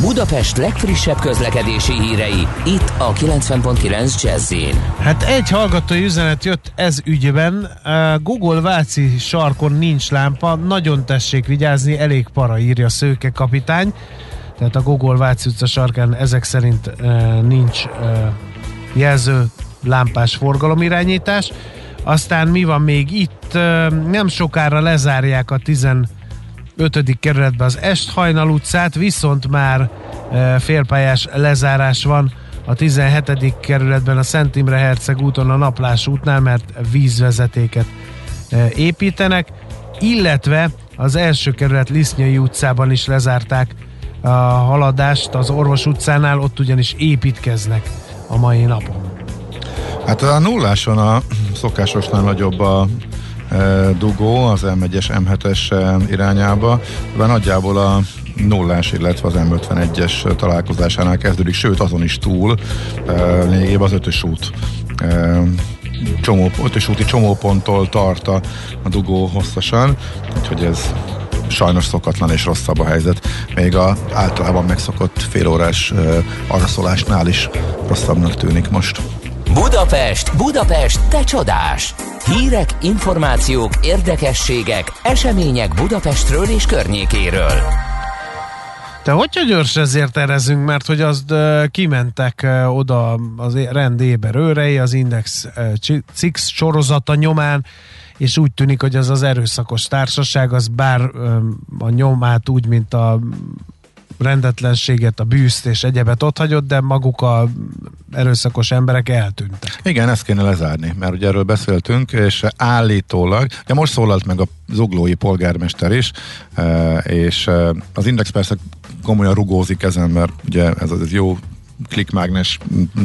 Budapest legfrissebb közlekedési hírei, itt a 90.9 jazz Hát egy hallgatói üzenet jött ez ügyben. Google Váci sarkon nincs lámpa, nagyon tessék vigyázni, elég para írja Szőke kapitány. Tehát a Google Váci utca sarkán ezek szerint nincs jelző lámpás forgalomirányítás. Aztán mi van még itt? Nem sokára lezárják a 10 5. kerületben az Esthajnal utcát, viszont már e, félpályás lezárás van a 17. kerületben a Szent Imre Herceg úton a Naplás útnál, mert vízvezetéket e, építenek, illetve az első kerület Lisznyai utcában is lezárták a haladást az Orvos utcánál, ott ugyanis építkeznek a mai napon. Hát a nulláson a szokásosnál nagyobb a dugó az M1-es, M7-es e, irányába, de nagyjából a nullás, illetve az M51-es találkozásánál kezdődik, sőt azon is túl, lényegében az ötös út csomó, ötös úti csomóponttól tart a, a dugó hosszasan, úgyhogy ez sajnos szokatlan és rosszabb a helyzet. Még a általában megszokott félórás araszolásnál is rosszabbnak tűnik most. Budapest, Budapest, te csodás! Hírek, információk, érdekességek, események Budapestről és környékéről. Te hogyha gyors ezért erezünk, mert hogy uh, kimentek oda az rend éber őrei, az Index uh, Cix sorozata nyomán, és úgy tűnik, hogy az az erőszakos társaság, az bár a nyomát úgy, mint a rendetlenséget, a bűzt és egyebet ott hagyott, de maguk a erőszakos emberek eltűntek. Igen, ezt kéne lezárni, mert ugye erről beszéltünk, és állítólag, de most szólalt meg a zuglói polgármester is, eh, és eh, az Index persze komolyan rugózik ezen, mert ugye ez az jó klikmágnes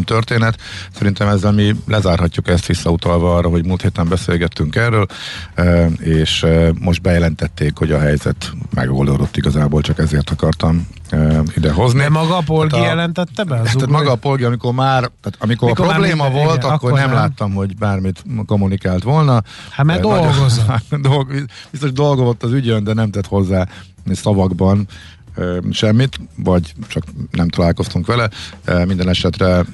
történet. Szerintem ezzel mi lezárhatjuk ezt visszautalva arra, hogy múlt héten beszélgettünk erről, eh, és eh, most bejelentették, hogy a helyzet megoldódott igazából, csak ezért akartam eh, ide hozni. De maga a Polgi Tehát a- jelentette be? Az tehát maga a polgi, amikor már, tehát amikor Mikor a probléma minden- volt, igen, akkor, akkor nem, nem. láttam, hogy bármit kommunikált volna. Hát mert dolgozott. dolg, biztos dolgozott az ügyön, de nem tett hozzá szavakban semmit, vagy csak nem találkoztunk vele. Minden esetre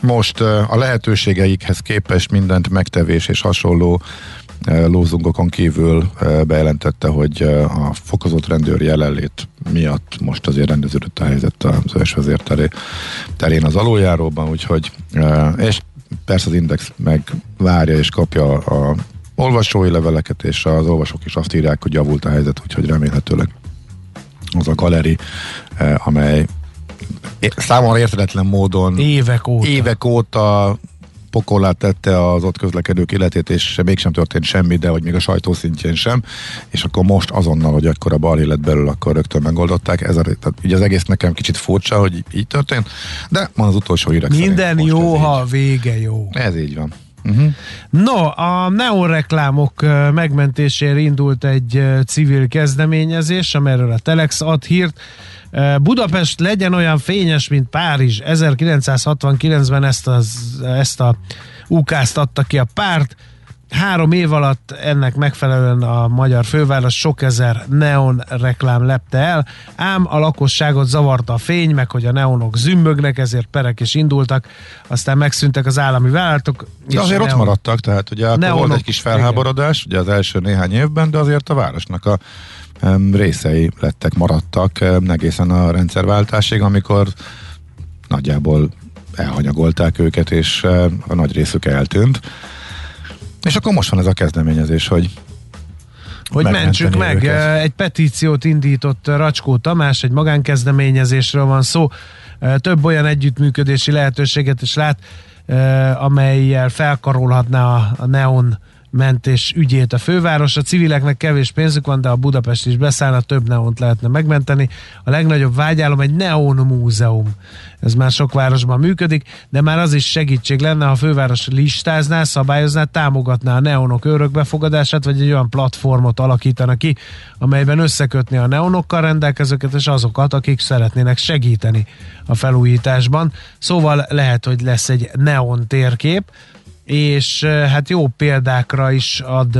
most a lehetőségeikhez képest mindent megtevés és hasonló lózungokon kívül bejelentette, hogy a fokozott rendőr jelenlét miatt most azért rendeződött a helyzet az teré- terén az aluljáróban, úgyhogy és persze az Index meg várja és kapja a olvasói leveleket, és az olvasók is azt írják, hogy javult a helyzet, úgyhogy remélhetőleg az a galeri, eh, amely számomra érthetetlen módon Évek óta. évek óta pokollá tette az ott közlekedők életét, és mégsem történt semmi, de hogy még a sajtó szintjén sem, és akkor most azonnal, hogy akkor a balhé lett belül, akkor rögtön megoldották. Ez a, tehát ugye az egész nekem kicsit furcsa, hogy így történt, de van az utolsó hírek Minden jó, ha vége jó. Így. Ez így van. Uh-huh. No, a neon reklámok megmentésére indult egy civil kezdeményezés, amelyről a Telex ad hírt. Budapest legyen olyan fényes, mint Párizs. 1969-ben ezt, az, ezt a ukázt adta ki a párt. Három év alatt ennek megfelelően a magyar főváros sok ezer neon reklám lepte el, ám a lakosságot zavarta a fény, meg hogy a neonok zümbögnek, ezért perek is indultak, aztán megszűntek az állami vállalatok. De azért ott maradtak, tehát ugye akkor neonok, volt egy kis felháborodás, igen. ugye az első néhány évben, de azért a városnak a részei lettek, maradtak egészen a rendszerváltásig, amikor nagyjából elhanyagolták őket, és a nagy részük eltűnt. És akkor most van ez a kezdeményezés, hogy hogy mentsük meg. Őket. Egy petíciót indított Racskó Tamás, egy magánkezdeményezésről van szó. Több olyan együttműködési lehetőséget is lát, amelyel felkarolhatná a neon mentés ügyét a főváros. A civileknek kevés pénzük van, de a Budapest is beszállna, több neont lehetne megmenteni. A legnagyobb vágyálom egy neon múzeum. Ez már sok városban működik, de már az is segítség lenne, ha a főváros listázná, szabályozná, támogatná a neonok örökbefogadását, vagy egy olyan platformot alakítana ki, amelyben összekötni a neonokkal rendelkezőket, és azokat, akik szeretnének segíteni a felújításban. Szóval lehet, hogy lesz egy neon térkép, és hát jó példákra is ad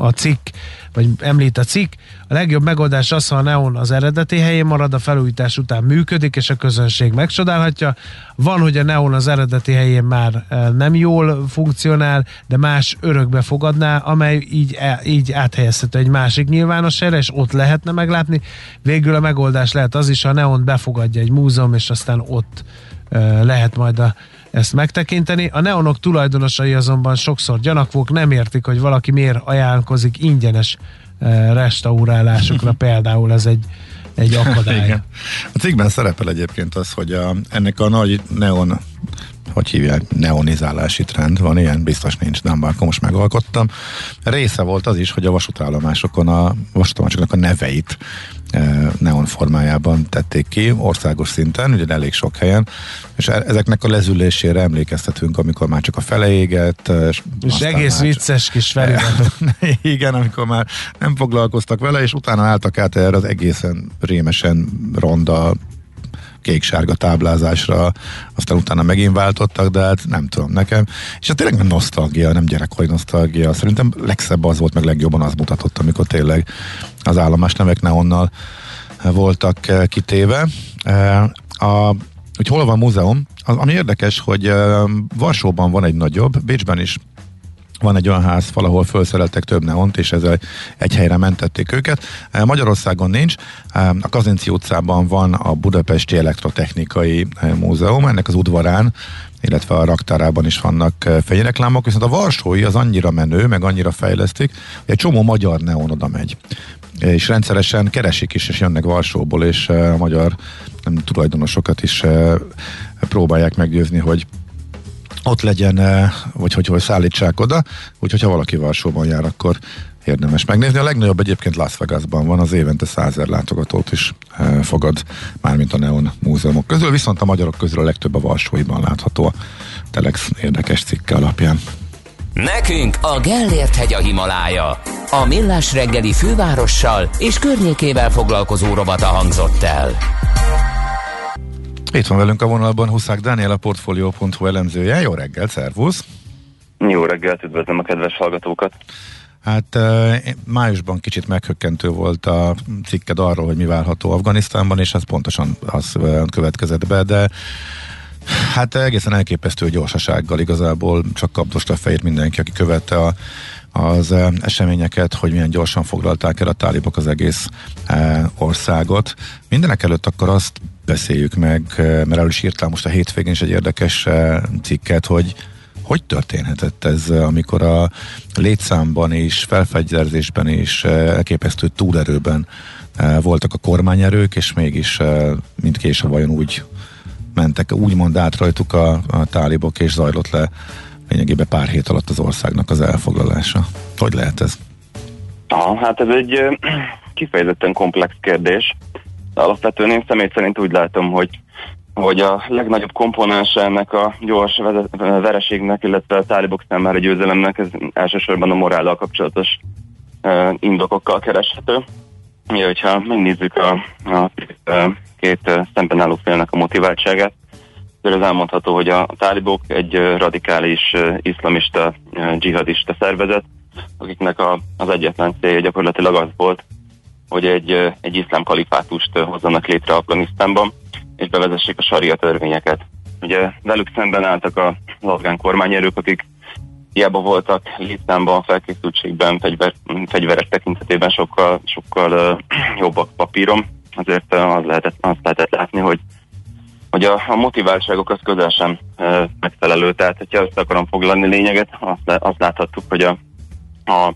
a cikk, vagy említ a cikk. A legjobb megoldás az, ha a neon az eredeti helyén marad, a felújítás után működik, és a közönség megcsodálhatja. Van, hogy a neon az eredeti helyén már nem jól funkcionál, de más örökbe fogadná, amely így, e, így áthelyezhető egy másik nyilvános helyre, és ott lehetne meglátni. Végül a megoldás lehet az is, ha a neon befogadja egy múzeum, és aztán ott lehet majd a ezt megtekinteni. A neonok tulajdonosai azonban sokszor gyanakvók, nem értik, hogy valaki miért ajánlkozik ingyenes eh, restaurálásokra, például ez egy, egy akadály. Igen. A cikkben szerepel egyébként az, hogy a, ennek a nagy neon hogy hívják, neonizálási trend, van ilyen, biztos nincs, de akkor most megalkottam. Része volt az is, hogy a vasútállomásokon a vasútállomásoknak a neveit neon formájában tették ki, országos szinten, ugye elég sok helyen, és e, ezeknek a lezülésére emlékeztetünk, amikor már csak a fele égett. E, és, és egész már vicces kis feliratok. Igen, amikor már nem foglalkoztak vele, és utána álltak át erre az egészen rémesen ronda kék-sárga táblázásra, aztán utána megint váltottak, de hát nem tudom nekem. És hát tényleg nem nosztalgia, nem gyerekkori nosztalgia. Szerintem legszebb az volt, meg legjobban az mutatott, amikor tényleg az állomás nevek neonnal voltak eh, kitéve. Eh, a, hogy hol van múzeum, ami érdekes, hogy eh, Varsóban van egy nagyobb, Bécsben is van egy olyan ház, valahol felszereltek több neont, és ezzel egy helyre mentették őket. E, Magyarországon nincs. E, a Kazinci utcában van a Budapesti Elektrotechnikai e, Múzeum, ennek az udvarán illetve a raktárában is vannak fényreklámok, viszont a Varsói az annyira menő, meg annyira fejlesztik, hogy egy csomó magyar neon oda megy. És rendszeresen keresik is, és jönnek Varsóból, és a magyar nem, tulajdonosokat is próbálják meggyőzni, hogy ott legyen, eh, vagy hogy hol szállítsák oda, úgyhogy ha valaki Varsóban jár, akkor érdemes megnézni. A legnagyobb egyébként Las Vegasban van, az évente százer látogatót is e, fogad, mármint a Neon múzeumok közül, viszont a magyarok közül a legtöbb a Varsóiban látható a Telex érdekes cikke alapján. Nekünk a Gellért hegy a Himalája. A Millás reggeli fővárossal és környékével foglalkozó robata hangzott el. Itt van velünk a vonalban Huszák Dániel, a Portfolio.hu elemzője. Jó reggel, szervusz! Jó reggelt, üdvözlöm a kedves hallgatókat! Hát májusban kicsit meghökkentő volt a cikked arról, hogy mi várható Afganisztánban, és ez pontosan az következett be, de hát egészen elképesztő gyorsasággal igazából csak kaptosta a fejét mindenki, aki követte a, az eseményeket, hogy milyen gyorsan foglalták el a tálibok az egész országot. Mindenek előtt akkor azt beszéljük meg, mert el is írtál most a hétvégén is egy érdekes cikket, hogy hogy történhetett ez, amikor a létszámban és felfegyverzésben és elképesztő túlerőben voltak a kormányerők, és mégis mindkéső vajon úgy mentek, úgymond át rajtuk a, a tálibok, és zajlott le lényegében pár hét alatt az országnak az elfoglalása. Hogy lehet ez? Aha, hát ez egy kifejezetten komplex kérdés. Alapvetően én személy szerint úgy látom, hogy hogy a legnagyobb komponense ennek a gyors vereségnek, illetve a tálibok számára győzelemnek ez elsősorban a morállal kapcsolatos indokokkal kereshető. Ja, hogyha megnézzük a, a két szemben álló félnek a motiváltságát, akkor az elmondható, hogy a tálibok egy radikális iszlamista, dzsihadista szervezet, akiknek a, az egyetlen célja gyakorlatilag az volt, hogy egy, egy iszlám kalifátust hozzanak létre Afganisztánban, és bevezessék a saria törvényeket. Ugye velük szemben álltak az afgán kormányerők, akik hiába voltak létszámban, felkészültségben, fegyver, fegyveres tekintetében sokkal, sokkal uh, jobbak papírom, azért az lehetett, azt lehetett látni, hogy hogy a, a motiváltságok az közel sem uh, megfelelő. Tehát, hogyha össze akarom foglalni lényeget, azt, azt láthattuk, hogy a, a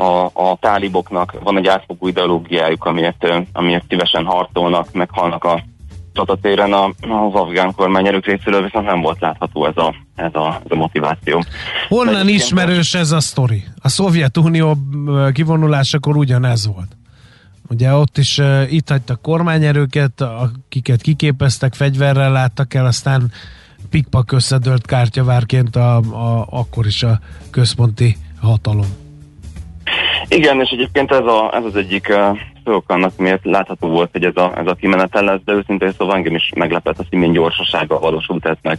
a, a táliboknak van egy átfogó ideológiájuk, amiért, amiért szívesen harcolnak, meghalnak a csatatéren az afgán kormányerők részéről viszont nem volt látható ez a, ez a, ez a motiváció. Honnan ismerős ez a sztori? A Szovjetunió kivonulásakor ugyanez volt. Ugye ott is uh, itt hagytak kormányerőket, akiket kiképeztek, fegyverrel láttak el, aztán pikpak összedőlt kártyavárként a, a, akkor is a központi hatalom. Igen, és egyébként ez, a, ez az egyik uh, szó annak, miért látható volt, hogy ez a, ez a kimenetel lesz, de őszintén szóval engem is meglepett az, hogy milyen gyorsasággal valósult ez meg.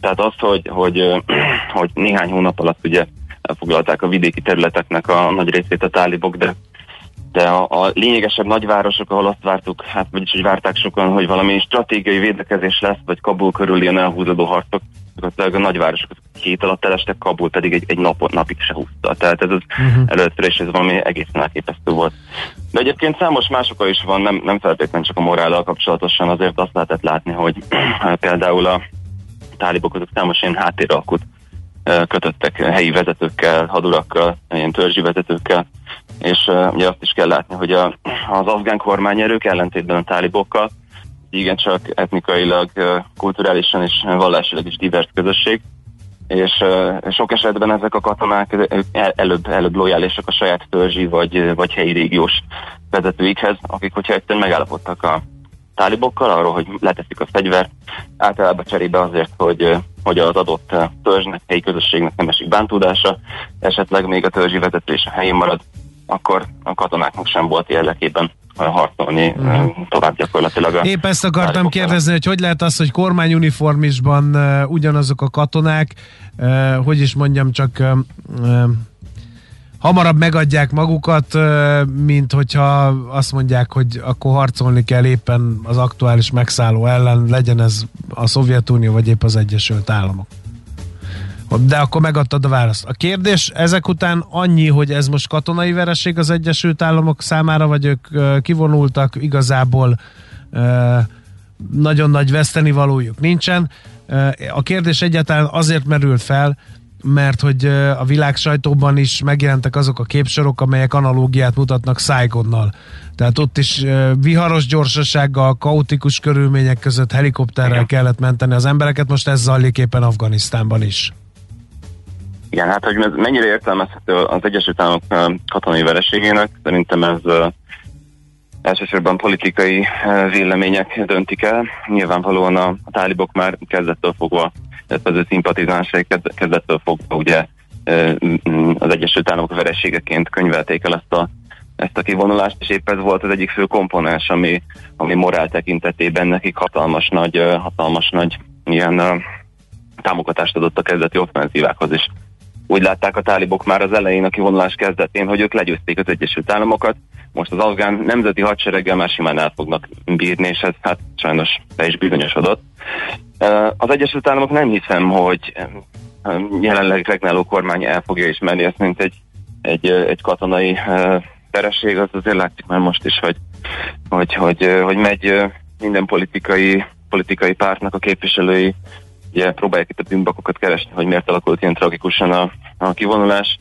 Tehát az, hogy, hogy, hogy néhány hónap alatt ugye elfoglalták a vidéki területeknek a nagy részét a tálibok, de de a, a lényegesebb nagyvárosok, ahol azt vártuk, hát vagyis hogy várták sokan, hogy valami stratégiai védekezés lesz, vagy Kabul körül ilyen elhúzódó harcok, gyakorlatilag a nagyvárosok két alatt elestek, Kabul pedig egy, egy nap, napig se húzta. Tehát ez az uh-huh. először is ez valami egészen elképesztő volt. De egyébként számos más is van, nem, nem feltétlenül csak a morállal kapcsolatosan, azért azt lehetett látni, hogy például a tálibok azok számos ilyen háttéralkut kötöttek helyi vezetőkkel, hadurakkal, ilyen törzsi vezetőkkel, és ugye azt is kell látni, hogy a, az afgán kormányerők ellentétben a tálibokkal igencsak etnikailag, kulturálisan és vallásilag is divers közösség, és sok esetben ezek a katonák előbb, előbb lojálisak a saját törzsi vagy, vagy helyi régiós vezetőikhez, akik hogyha egyszerűen megállapodtak a tálibokkal arról, hogy leteszik a fegyvert, általában cserébe azért, hogy, hogy az adott törzsnek, helyi közösségnek nem esik bántódása, esetleg még a törzsi vezetés a helyén marad, akkor a katonáknak sem volt érdekében harcolni mm. tovább gyakorlatilag. Épp ezt akartam kérdezni, hogy hogy lehet az, hogy kormányuniformisban uh, ugyanazok a katonák, uh, hogy is mondjam, csak uh, hamarabb megadják magukat, mint hogyha azt mondják, hogy akkor harcolni kell éppen az aktuális megszálló ellen, legyen ez a Szovjetunió, vagy épp az Egyesült Államok. De akkor megadtad a választ. A kérdés ezek után annyi, hogy ez most katonai vereség az Egyesült Államok számára, vagy ők kivonultak, igazából nagyon nagy veszteni valójuk nincsen. A kérdés egyáltalán azért merült fel, mert hogy a világ sajtóban is megjelentek azok a képsorok, amelyek analógiát mutatnak Saigonnal. Tehát ott is viharos gyorsasággal, kaotikus körülmények között helikopterrel kellett menteni az embereket, most ez zajlik éppen Afganisztánban is. Igen, hát hogy ez mennyire értelmezhető az Egyesült Államok katonai vereségének, szerintem ez elsősorban politikai vélemények döntik el. Nyilvánvalóan a, tálibok már kezdettől fogva, illetve az ő szimpatizánsai kezdettől fogva ugye az Egyesült Államok vereségeként könyvelték el ezt a ezt a kivonulást, és épp ez volt az egyik fő komponens, ami, ami morál tekintetében nekik hatalmas nagy, hatalmas nagy ilyen támogatást adott a kezdeti offenzívákhoz is úgy látták a tálibok már az elején a kivonulás kezdetén, hogy ők legyőzték az Egyesült Államokat, most az afgán nemzeti hadsereggel már simán el fognak bírni, és ez hát sajnos be is bizonyosodott. Az Egyesült Államok nem hiszem, hogy jelenleg regnáló kormány el fogja ismerni ezt, mint egy, egy, egy katonai teresség, az azért látszik már most is, hogy, hogy, hogy, hogy megy minden politikai, politikai pártnak a képviselői ugye próbálják itt a bűnbakokat keresni, hogy miért alakult ilyen tragikusan a, a kivonulás.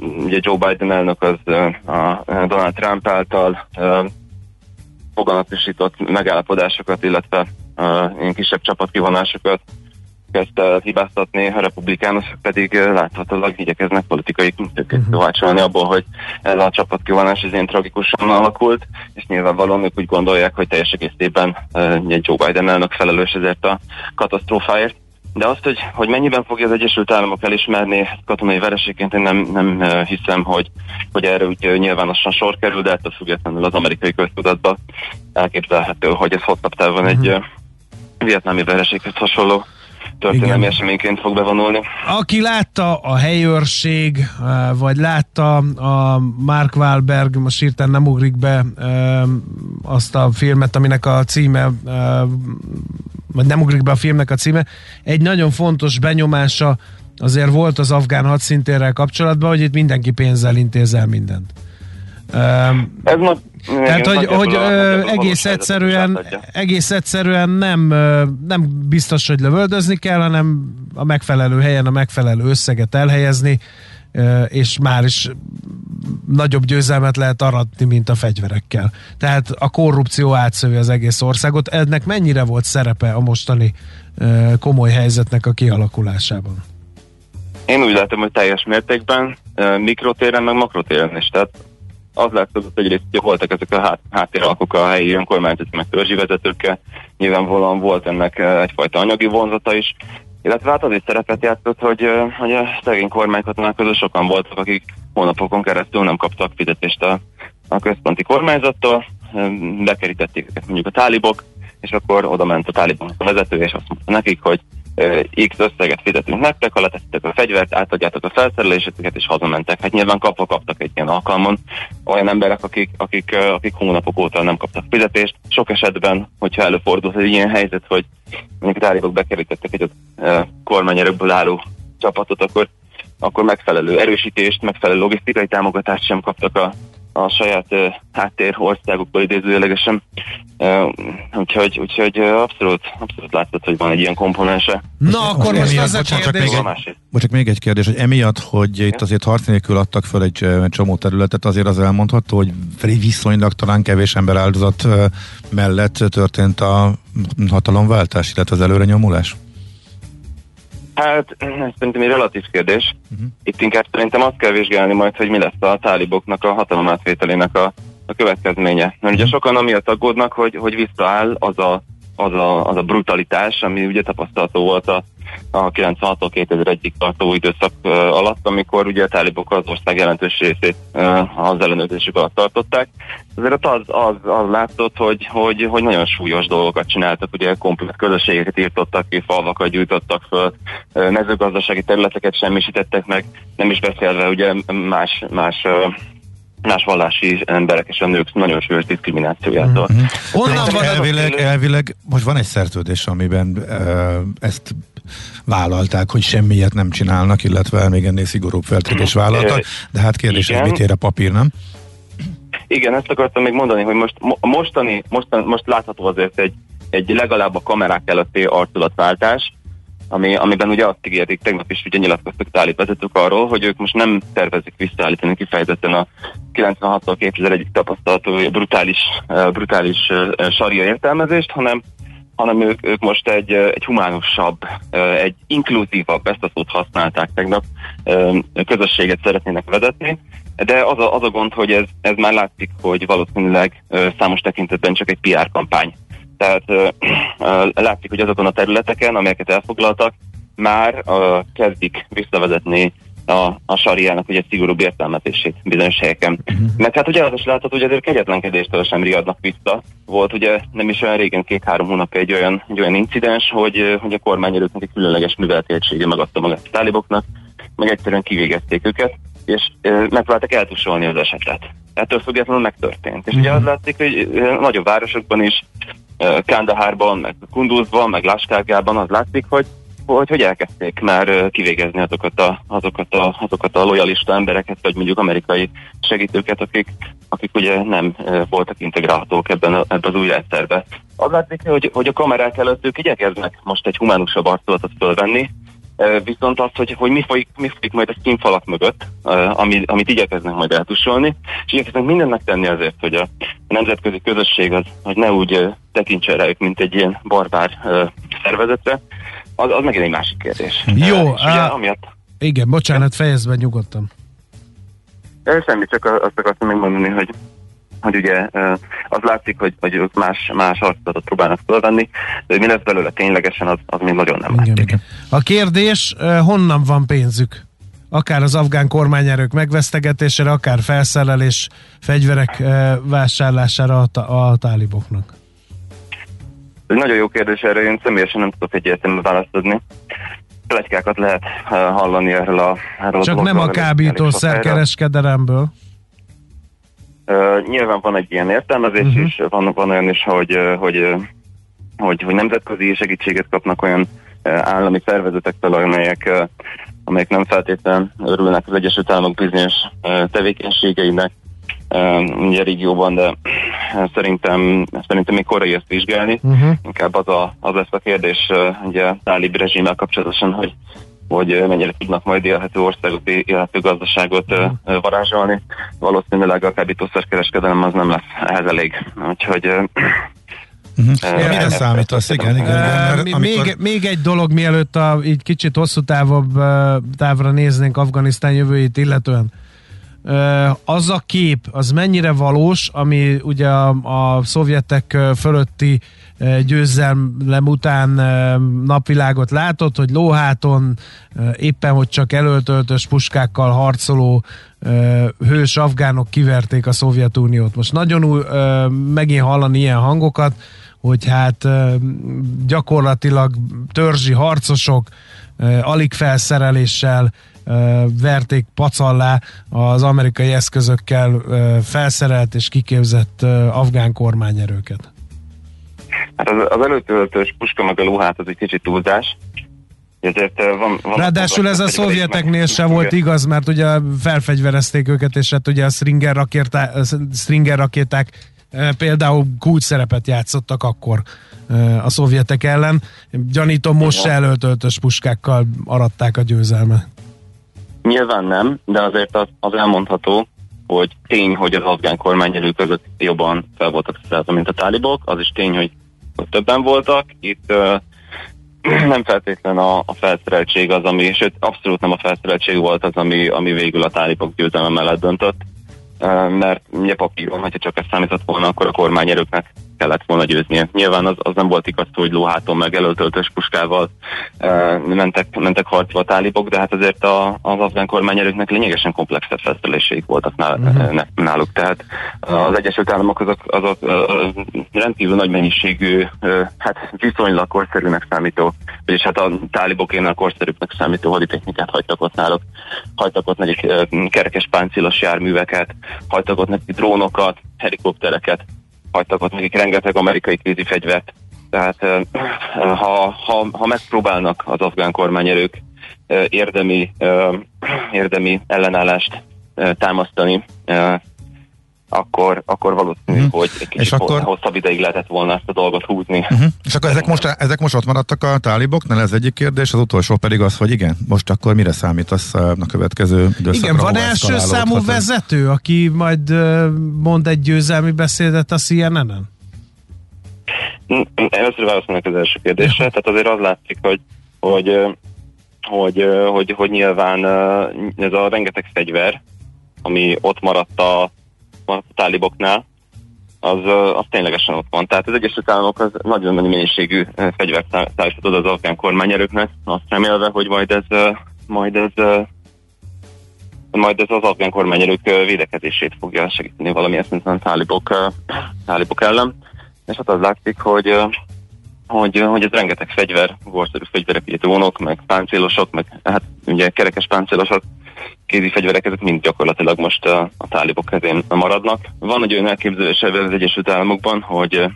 Ugye Joe Biden elnök az a Donald Trump által foganatosított megállapodásokat, illetve ilyen kisebb csapatkivonásokat kezdte el hibáztatni, a republikánusok pedig láthatólag igyekeznek politikai kovácsolni uh-huh. abból, hogy ez a csapatkivonás ez ilyen tragikusan alakult, és nyilvánvalóan ők úgy gondolják, hogy teljes egészében egy Joe Biden elnök felelős ezért a katasztrófáért. De azt, hogy, hogy mennyiben fogja az Egyesült Államok elismerni katonai vereségként, én nem, nem hiszem, hogy, hogy erre úgy nyilvánosan sor kerül, de ettől függetlenül az amerikai köztudatban elképzelhető, hogy ez hosszabb távon uh-huh. egy uh, vietnámi vereséghez hasonló történelmi Igen. eseményként fog bevonulni. Aki látta a helyőrség, vagy látta a Mark Wahlberg, most hirtelen nem ugrik be azt a filmet, aminek a címe vagy nem ugrik be a filmnek a címe, egy nagyon fontos benyomása azért volt az afgán hadszintérrel kapcsolatban, hogy itt mindenki pénzzel intézel mindent. Um, Ez ma, tehát, hogy, hogy ö, egész egyszerűen, egész egyszerűen nem, nem biztos, hogy lövöldözni kell, hanem a megfelelő helyen a megfelelő összeget elhelyezni, és már is nagyobb győzelmet lehet aratni, mint a fegyverekkel. Tehát a korrupció átszövi az egész országot. Ennek mennyire volt szerepe a mostani komoly helyzetnek a kialakulásában? Én úgy látom, hogy teljes mértékben, mikrotéren, meg makrotéren is. Tehát az látszott, egyrészt hogy voltak ezek a hát, háttéralkok a helyi önkormányzati meg törzsi vezetőkkel, nyilvánvalóan volt ennek egyfajta anyagi vonzata is, illetve hát az is szerepet játszott, hogy, hogy a szegény kormánykatonák közül sokan voltak, akik hónapokon keresztül nem kaptak fizetést a, a központi kormányzattól, bekerítették őket mondjuk a tálibok, és akkor oda ment a táliboknak a vezető, és azt mondta nekik, hogy X összeget fizetünk nektek, ha letesztek a fegyvert, átadjátok a felszereléseteket, és hazamentek. Hát nyilván kapva kaptak egy ilyen alkalmon olyan emberek, akik, akik, akik hónapok óta nem kaptak fizetést. Sok esetben, hogyha előfordult egy ilyen helyzet, hogy mondjuk tálibok bekerítettek egy kormányerőkből álló csapatot, akkor, akkor megfelelő erősítést, megfelelő logisztikai támogatást sem kaptak a, a saját uh, háttér országokból idézőjelegesen. Uh, úgyhogy, úgyhogy uh, abszolút, abszolút látszott, hogy van egy ilyen komponense. Na, akkor most az a kérdés. Még egy, csak még egy kérdés, hogy emiatt, hogy itt azért harc nélkül adtak föl egy, egy csomó területet, azért az elmondható, hogy viszonylag talán kevés ember áldozat mellett történt a hatalomváltás, illetve az előre nyomulás? Hát, ez szerintem egy relatív kérdés. Uh-huh. Itt inkább szerintem azt kell vizsgálni majd, hogy mi lesz a táliboknak a hatalomátvételének a, a következménye. Mert uh-huh. ugye sokan amiatt aggódnak, hogy, hogy visszaáll az a, az, a, az a brutalitás, ami ugye tapasztalható volt a a 96-tól 2001-ig tartó időszak uh, alatt, amikor ugye a tálibok az ország jelentős részét uh, az ellenőrzésük alatt tartották. Azért az, az, az látszott, hogy, hogy, hogy nagyon súlyos dolgokat csináltak, ugye komplet közösségeket írtottak ki, falvakat gyújtottak föl, mezőgazdasági területeket semmisítettek meg, nem is beszélve ugye más, más uh, más vallási emberek és a nők nagyon súlyos diszkriminációjától. Mm-hmm. Onnan van elvileg, elvileg, most van egy szerződés, amiben uh, ezt vállalták, hogy semmiet nem csinálnak, illetve még ennél szigorúbb feltételés vállaltak, de hát kérdés, Igen. hogy mit ér a papír, nem? Igen, ezt akartam még mondani, hogy most mostani, most, most látható azért egy, egy legalább a kamerák előtti arculatváltás, ami, amiben ugye azt ígérték, tegnap is ugye nyilatkoztak táli vezetők arról, hogy ők most nem tervezik visszaállítani kifejezetten a 96-tól 2001-ig tapasztalatú brutális, brutális saria értelmezést, hanem hanem ők, ők most egy, egy humánusabb, egy inkluzívabb, ezt a szót használták tegnap, közösséget szeretnének vezetni, de az a, az a gond, hogy ez, ez már látszik, hogy valószínűleg számos tekintetben csak egy PR kampány. Tehát látszik, hogy azokon a területeken, amelyeket elfoglaltak, már kezdik visszavezetni a, a sariának ugye szigorúbb értelmezését bizonyos helyeken. Uh-huh. Mert hát ugye az is látható, hogy azért kegyetlenkedéstől sem riadnak vissza. Volt ugye nem is olyan régen, két-három hónapja egy olyan, egy olyan incidens, hogy, hogy a kormányerőknek egy különleges műveltéltsége megadta magát a táliboknak, meg egyszerűen kivégezték őket, és e, megpróbáltak eltusolni az esetet. Ettől függetlenül megtörtént. És uh-huh. ugye az látszik, hogy nagyobb városokban is, Kandahárban, meg Kunduzban, meg Láskárgában az látszik, hogy hogy, hogy elkezdték már kivégezni azokat a, azokat, a, azokat a lojalista embereket, vagy mondjuk amerikai segítőket, akik, akik ugye nem voltak integrálhatók ebben, a, ebben az új rendszerbe. Az látszik, hogy, hogy a kamerák előtt ők igyekeznek most egy humánusabb arculatot fölvenni, Viszont az, hogy, hogy mi, folyik, mi folyik majd a színfalak mögött, ami, amit igyekeznek majd eltusolni, és igyekeznek mindent megtenni azért, hogy a nemzetközi közösség az, hogy ne úgy tekintse rájuk, mint egy ilyen barbár szervezetre, az, az megint egy másik kérdés. Jó, Uh, és ugye, á- amiatt, Igen, bocsánat, fejezd be nyugodtan. Semmi, csak azt akartam megmondani, hogy hogy ugye az látszik, hogy, hogy ők más, más arcozatot próbálnak fölvenni, de hogy mi lesz belőle ténylegesen, az, az még nagyon nem Igen. A kérdés, honnan van pénzük? Akár az afgán kormányerők megvesztegetésére, akár felszerelés, fegyverek vásárlására a, a táliboknak. Ez egy nagyon jó kérdés, erre én személyesen nem tudok egyértelmű választ adni. Pletykákat lehet eh, hallani erről a, erről a Csak dologról, nem a kábítószer kereskedelemből. Uh, nyilván van egy ilyen értelmezés uh-huh. is, van, van olyan is, hogy, uh, hogy, hogy, hogy nemzetközi segítséget kapnak olyan állami szervezetektől, amelyek, amelyek nem feltétlenül örülnek az Egyesült Államok bizonyos tevékenységeinek ugye régióban, de szerintem, szerintem még korai ezt vizsgálni. Uh-huh. Inkább az, a, az lesz a kérdés ugye a tálib rezsimmel kapcsolatosan, hogy hogy mennyire tudnak majd élhető országot, élhető gazdaságot uh, uh, varázsolni. Valószínűleg a kábítószerkereskedelem az nem lesz ehhez elég. Úgyhogy uh, Uh-huh. Eh, Mire ezt- számítasz? Igen, igen. igen mert mi- amikor- még, még egy dolog, mielőtt a, így kicsit hosszú távabb távra néznénk Afganisztán jövőjét illetően. Az a kép, az mennyire valós, ami ugye a, a szovjetek fölötti győzelem után napvilágot látott, hogy lóháton éppen, hogy csak elöltöltös puskákkal harcoló hős afgánok kiverték a Szovjetuniót. Most nagyon új, megint hallani ilyen hangokat, hogy hát gyakorlatilag törzsi harcosok alig felszereléssel verték pacallá az amerikai eszközökkel felszerelt és kiképzett afgán kormányerőket. hát az, az előtöltős puska meg a lóhát az egy kicsit túlzás. Ezért van, van Ráadásul ez a szovjeteknél sem Igen. volt igaz, mert ugye felfegyverezték őket, és hát ugye a Stringer, rakéták, Stringer rakéták például kulcs szerepet játszottak akkor a szovjetek ellen. Gyanítom, most se elöltöltös puskákkal aratták a győzelmet. Nyilván nem, de azért az, az elmondható, hogy tény, hogy az afgán kormányerő között jobban fel voltak szerelve, mint a tálibok. Az is tény, hogy többen voltak. Itt uh, nem feltétlen a, a felszereltség az, ami, sőt, abszolút nem a felszereltség volt az, ami, ami végül a tálibok győzelme mellett döntött. Uh, mert ugye papíron, hogyha csak ezt számított volna, akkor a kormányerőknek kellett volna győznie. Nyilván az, az nem volt igaz, hogy lóháton meg elöltöltös puskával uh, mentek, mentek harcba a tálibok, de hát azért a, az afgán kormányerőknek lényegesen komplexebb felszereléseik voltak nál, uh-huh. náluk. Tehát az Egyesült Államok azok, azok rendkívül nagy mennyiségű, hát viszonylag korszerűnek számító, vagyis hát a tálibokénál korszerűbbnek számító haditechnikát hagytak ott náluk. Hagytak ott nekik kerekes páncélos járműveket, hagytak ott nekik drónokat, helikoptereket, hagytak ott nekik rengeteg amerikai kézifegyvert. Tehát ha, ha, ha megpróbálnak az afgán kormányerők érdemi, érdemi ellenállást támasztani, akkor, akkor valószínű, Mhm. hogy egy És kicsit akkor- akkor... hosszabb ideig lehetett volna ezt a dolgot húzni. Uh-huh. És akkor ezek most, ezek most ott maradtak a táliboknál, ez egyik kérdés, az utolsó pedig az, hogy igen, most akkor mire számítasz a a következő időszakra? Igen, van első számú ez? vezető, aki majd ö, mond egy győzelmi beszédet a CNN-en? Először válaszolnak az első kérdésre, tehát azért az látszik, hogy, hogy, ö, hogy, hogy, hogy nyilván ez a rengeteg fegyver, ami ott maradt a, a táliboknál, az, az ténylegesen ott van. Tehát az Egyesült Államok az nagyon nagy mennyiségű fegyvert szá- szállított az afgán kormányerőknek, azt remélve, hogy majd ez, majd ez majd ez az afgán kormányerők védekezését fogja segíteni valamilyen szinten a tálibok, tálibok ellen. És hát az látszik, hogy, hogy, hogy ez rengeteg fegyver, korszerű fegyverek, ugye drónok, meg páncélosok, meg hát ugye kerekes páncélosok, kézi fegyverek, ezek mind gyakorlatilag most a, a tálibok kezén maradnak. Van egy olyan elképzelés ebben az Egyesült Államokban, hogy,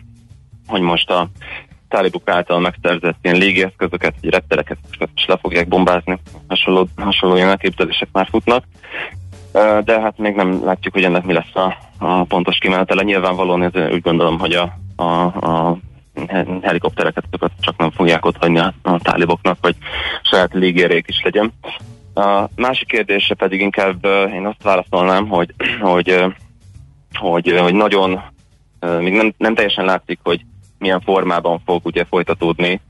hogy most a tálibok által megszerzett ilyen légieszközöket, vagy reptereket is le fogják bombázni. Hasonló, hasonló ilyen elképzelések már futnak. De hát még nem látjuk, hogy ennek mi lesz a, a pontos kimenetele. Nyilvánvalóan ez, úgy gondolom, hogy a, a, a helikoptereket csak nem fogják ott hagyni a, a táliboknak, hogy saját légérék is legyen. A másik kérdése pedig inkább én azt válaszolnám, hogy, hogy, hogy, hogy nagyon még nem, nem teljesen látszik, hogy milyen formában fog ugye folytatódni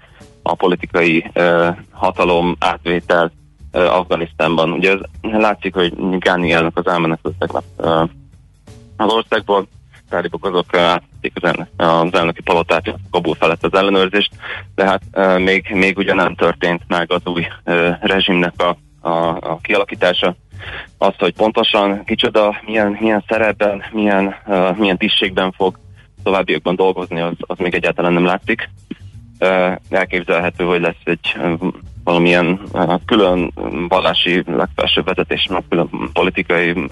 a politikai hatalom átvétel uh, Afganisztánban. Ugye ez látszik, hogy Gáni elnök az elmenekültek uh, az országból, tálibok azok átvették az, elnök, az elnöki palotát, Kabul felett az ellenőrzést, de hát uh, még, még ugye nem történt meg az új uh, rezsimnek a, a, a kialakítása. Az, hogy pontosan kicsoda, milyen, milyen szerepben, milyen, uh, milyen tisztségben fog továbbiakban dolgozni, az, az még egyáltalán nem látszik. Elképzelhető, hogy lesz egy valamilyen külön vallási legfelsőbb vezetés, meg külön politikai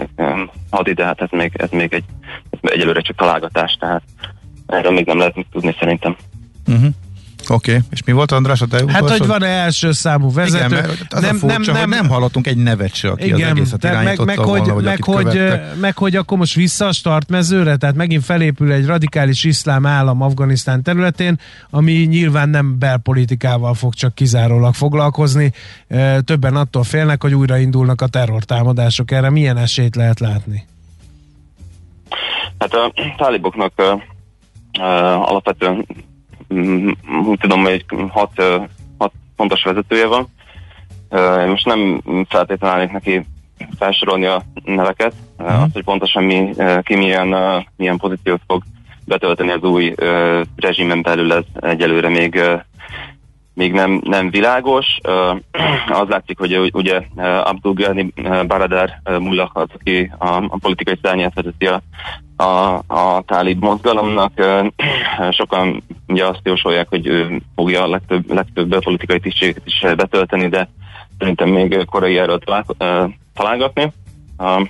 hadi, de hát ez még, ez még egy, ez egyelőre csak találgatás, tehát erről még nem lehet tudni szerintem. Uh-huh. Oké, okay. és mi volt András a te Hát, hogy van-e első számú vezető? Igen, az nem, a furcsa, nem, nem, nem hallottunk egy nevet se, aki igen, az egészet irányította meg, meg, volna, hogy, meg, hogy, meg hogy akkor most vissza a startmezőre, tehát megint felépül egy radikális iszlám állam Afganisztán területén, ami nyilván nem belpolitikával fog csak kizárólag foglalkozni. Többen attól félnek, hogy újraindulnak a terrortámadások. Erre milyen esélyt lehet látni? Hát a táliboknak alapvetően úgy tudom, hogy hat, hat fontos vezetője van. Most nem feltétlenül neki felsorolni a neveket, uh-huh. azt, hogy pontosan mi, ki milyen, milyen pozíciót fog betölteni az új rezsimen belül, ez egyelőre még még nem, nem világos. Az látszik, hogy ugye Abdul Ghani Baradar Mullah aki a, a politikai szárnyát vezeti a, a, a tálib mozgalomnak. Sokan ugye azt jósolják, hogy ő fogja a legtöbb, legtöbb politikai tisztséget is betölteni, de szerintem még korai erről talál, találgatni. A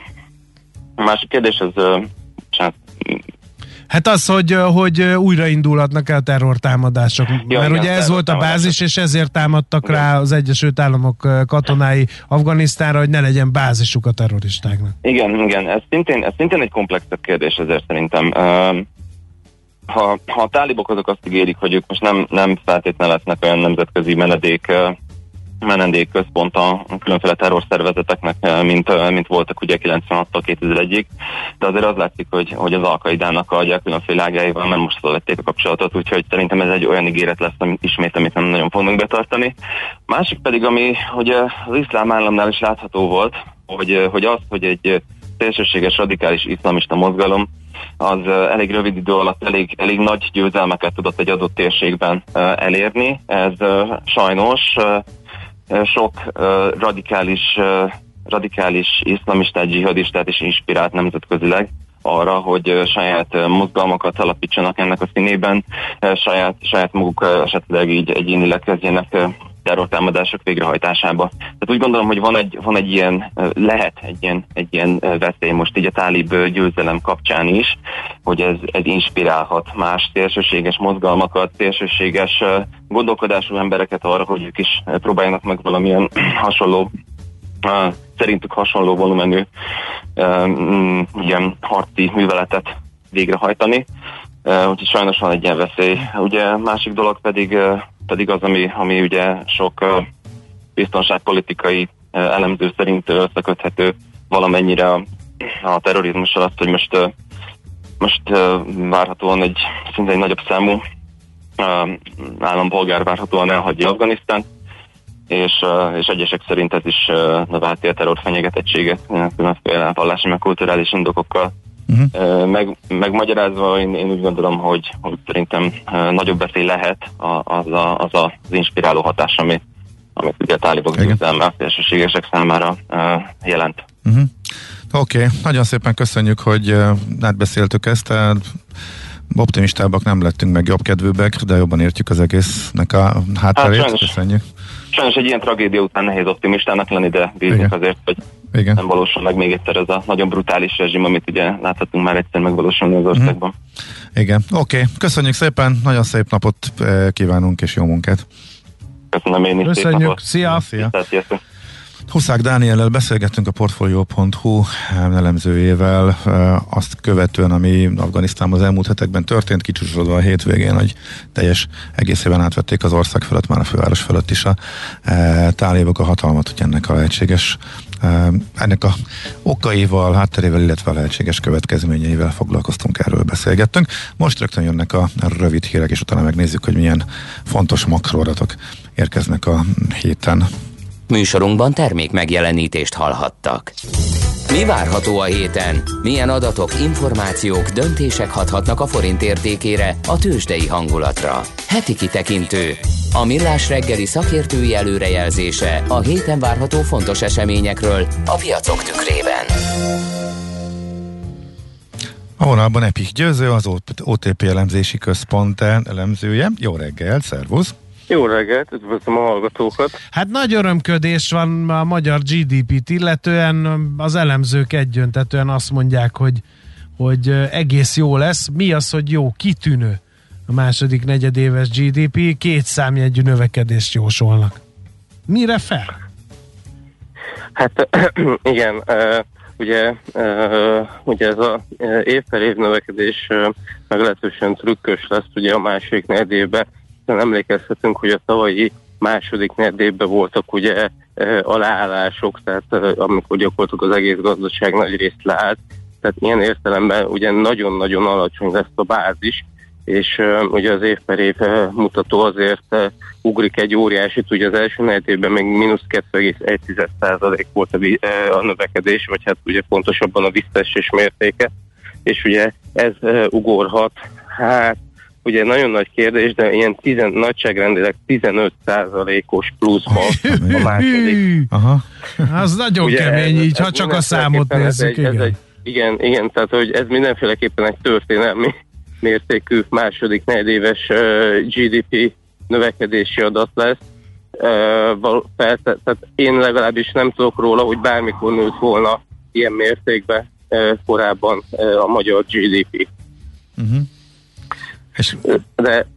másik kérdés az, Hát az, hogy, hogy újraindulhatnak el terrortámadások. Ja, Mert igen, ugye ez volt a bázis, és ezért támadtak igen. rá az Egyesült Államok katonái Afganisztánra, hogy ne legyen bázisuk a terroristáknak. Igen, igen. Ez szintén, ez szintén egy komplexebb kérdés ezért szerintem. Ha, ha a tálibok azok azt ígérik, hogy ők most nem, nem feltétlenül lesznek olyan nemzetközi menedék menedékközpont a különféle terrorszervezeteknek, eh, mint, eh, mint voltak ugye 96-tól 2001-ig, de azért az látszik, hogy, hogy az Alkaidának a különféle ágáival nem most lették a kapcsolatot, úgyhogy szerintem ez egy olyan ígéret lesz, amit ismét, amit nem nagyon fogunk betartani. Másik pedig, ami hogy az iszlám államnál is látható volt, hogy, eh, hogy az, hogy egy szélsőséges radikális iszlamista mozgalom az elég rövid idő alatt elég, elég nagy győzelmeket tudott egy adott térségben elérni. Ez sajnos sok radikális, radikális iszlamistát, dzsihadistát is inspirált nemzetközileg arra, hogy saját mozgalmakat alapítsanak ennek a színében, saját, saját maguk esetleg így egyénileg kezdjenek terrortámadások végrehajtásába. Tehát úgy gondolom, hogy van egy, van egy ilyen, lehet egy ilyen, egy ilyen veszély most így a tálib győzelem kapcsán is, hogy ez, ez inspirálhat más szélsőséges mozgalmakat, szélsőséges gondolkodású embereket arra, hogy ők is próbáljanak meg valamilyen hasonló szerintük hasonló volumenű mm, ilyen harci műveletet végrehajtani. Úgyhogy sajnos van egy ilyen veszély. Ugye másik dolog pedig pedig az, ami, ami ugye sok biztonságpolitikai elemző szerint összeköthető valamennyire a, a terrorizmussal azt, hogy most, most várhatóan egy szinte egy nagyobb számú állampolgár várhatóan elhagyja Afganisztán, és, és egyesek szerint ez is növelheti a terror fenyegetettséget különféle vallási meg kulturális indokokkal Uh-huh. Meg, megmagyarázva én, én úgy gondolom, hogy, hogy szerintem nagyobb veszély lehet az a, az, a, az inspiráló hatás, ami, amit ugye a tálibok a szélsőségesek számára jelent. Uh-huh. Oké, okay. nagyon szépen köszönjük, hogy átbeszéltük ezt. Optimistábbak nem lettünk meg jobb kedvűbbek, de jobban értjük az egésznek a hátterét. Hát, köszönjük. Sajnos egy ilyen tragédia után nehéz optimistának lenni, de bízunk azért, hogy Igen. nem valósul meg még egyszer ez a nagyon brutális rezsim, amit ugye láthatunk már egyszer megvalósulni az mhm. országban. Mm. Igen, oké. Okay. Köszönjük szépen, nagyon szép napot eh, kívánunk és jó munkát. Köszönöm én is. Köszönjük, szép napot. szia! szia. szia. Huszák Dániellel beszélgettünk a Portfolio.hu elemzőjével, azt követően, ami Afganisztánban az elmúlt hetekben történt, kicsúsodva a hétvégén, hogy teljes egészében átvették az ország fölött, már a főváros fölött is a tálébok a hatalmat, hogy ennek a lehetséges ennek a okaival, hátterével, illetve a lehetséges következményeivel foglalkoztunk, erről beszélgettünk. Most rögtön jönnek a rövid hírek, és utána megnézzük, hogy milyen fontos makroadatok érkeznek a héten. Műsorunkban termék megjelenítést hallhattak. Mi várható a héten? Milyen adatok, információk, döntések hathatnak a forint értékére, a tőzsdei hangulatra? Heti kitekintő. A millás reggeli szakértői előrejelzése a héten várható fontos eseményekről a piacok tükrében. A vonalban Epik Győző, az OTP elemzési központ elemzője. Jó reggel, szervusz! Jó reggelt, üdvözlöm a hallgatókat. Hát nagy örömködés van a magyar GDP-t, illetően az elemzők egyöntetően azt mondják, hogy, hogy egész jó lesz. Mi az, hogy jó, kitűnő a második negyedéves GDP, két számjegyű növekedést jósolnak. Mire fel? Hát igen, ugye, ugye ez a év per év növekedés meglehetősen trükkös lesz ugye a második negyedévben, hiszen emlékezhetünk, hogy a tavalyi második negyedévben voltak ugye aláállások, tehát amikor gyakorlatilag az egész gazdaság nagy részt leállt, tehát ilyen értelemben ugye nagyon-nagyon alacsony lesz a bázis, és uh, ugye az év per év uh, mutató azért uh, ugrik egy óriásit, ugye az első negyedében még mínusz 2,1% volt a, uh, a növekedés, vagy hát ugye pontosabban a visszaesés mértéke, és ugye ez uh, ugorhat, hát ugye nagyon nagy kérdés, de ilyen tizen, nagyságrendileg 15%-os pluszban a második. Aha. Az nagyon ugye kemény, ez, így, ez ha csak a számot nézzük. Ez egy, igen. Ez egy, igen, igen, tehát hogy ez mindenféleképpen egy történelmi mértékű második negyedéves GDP növekedési adat lesz. fel, tehát én legalábbis nem tudok róla, hogy bármikor nőtt volna ilyen mértékben korábban a magyar GDP. Uh-huh. És... De,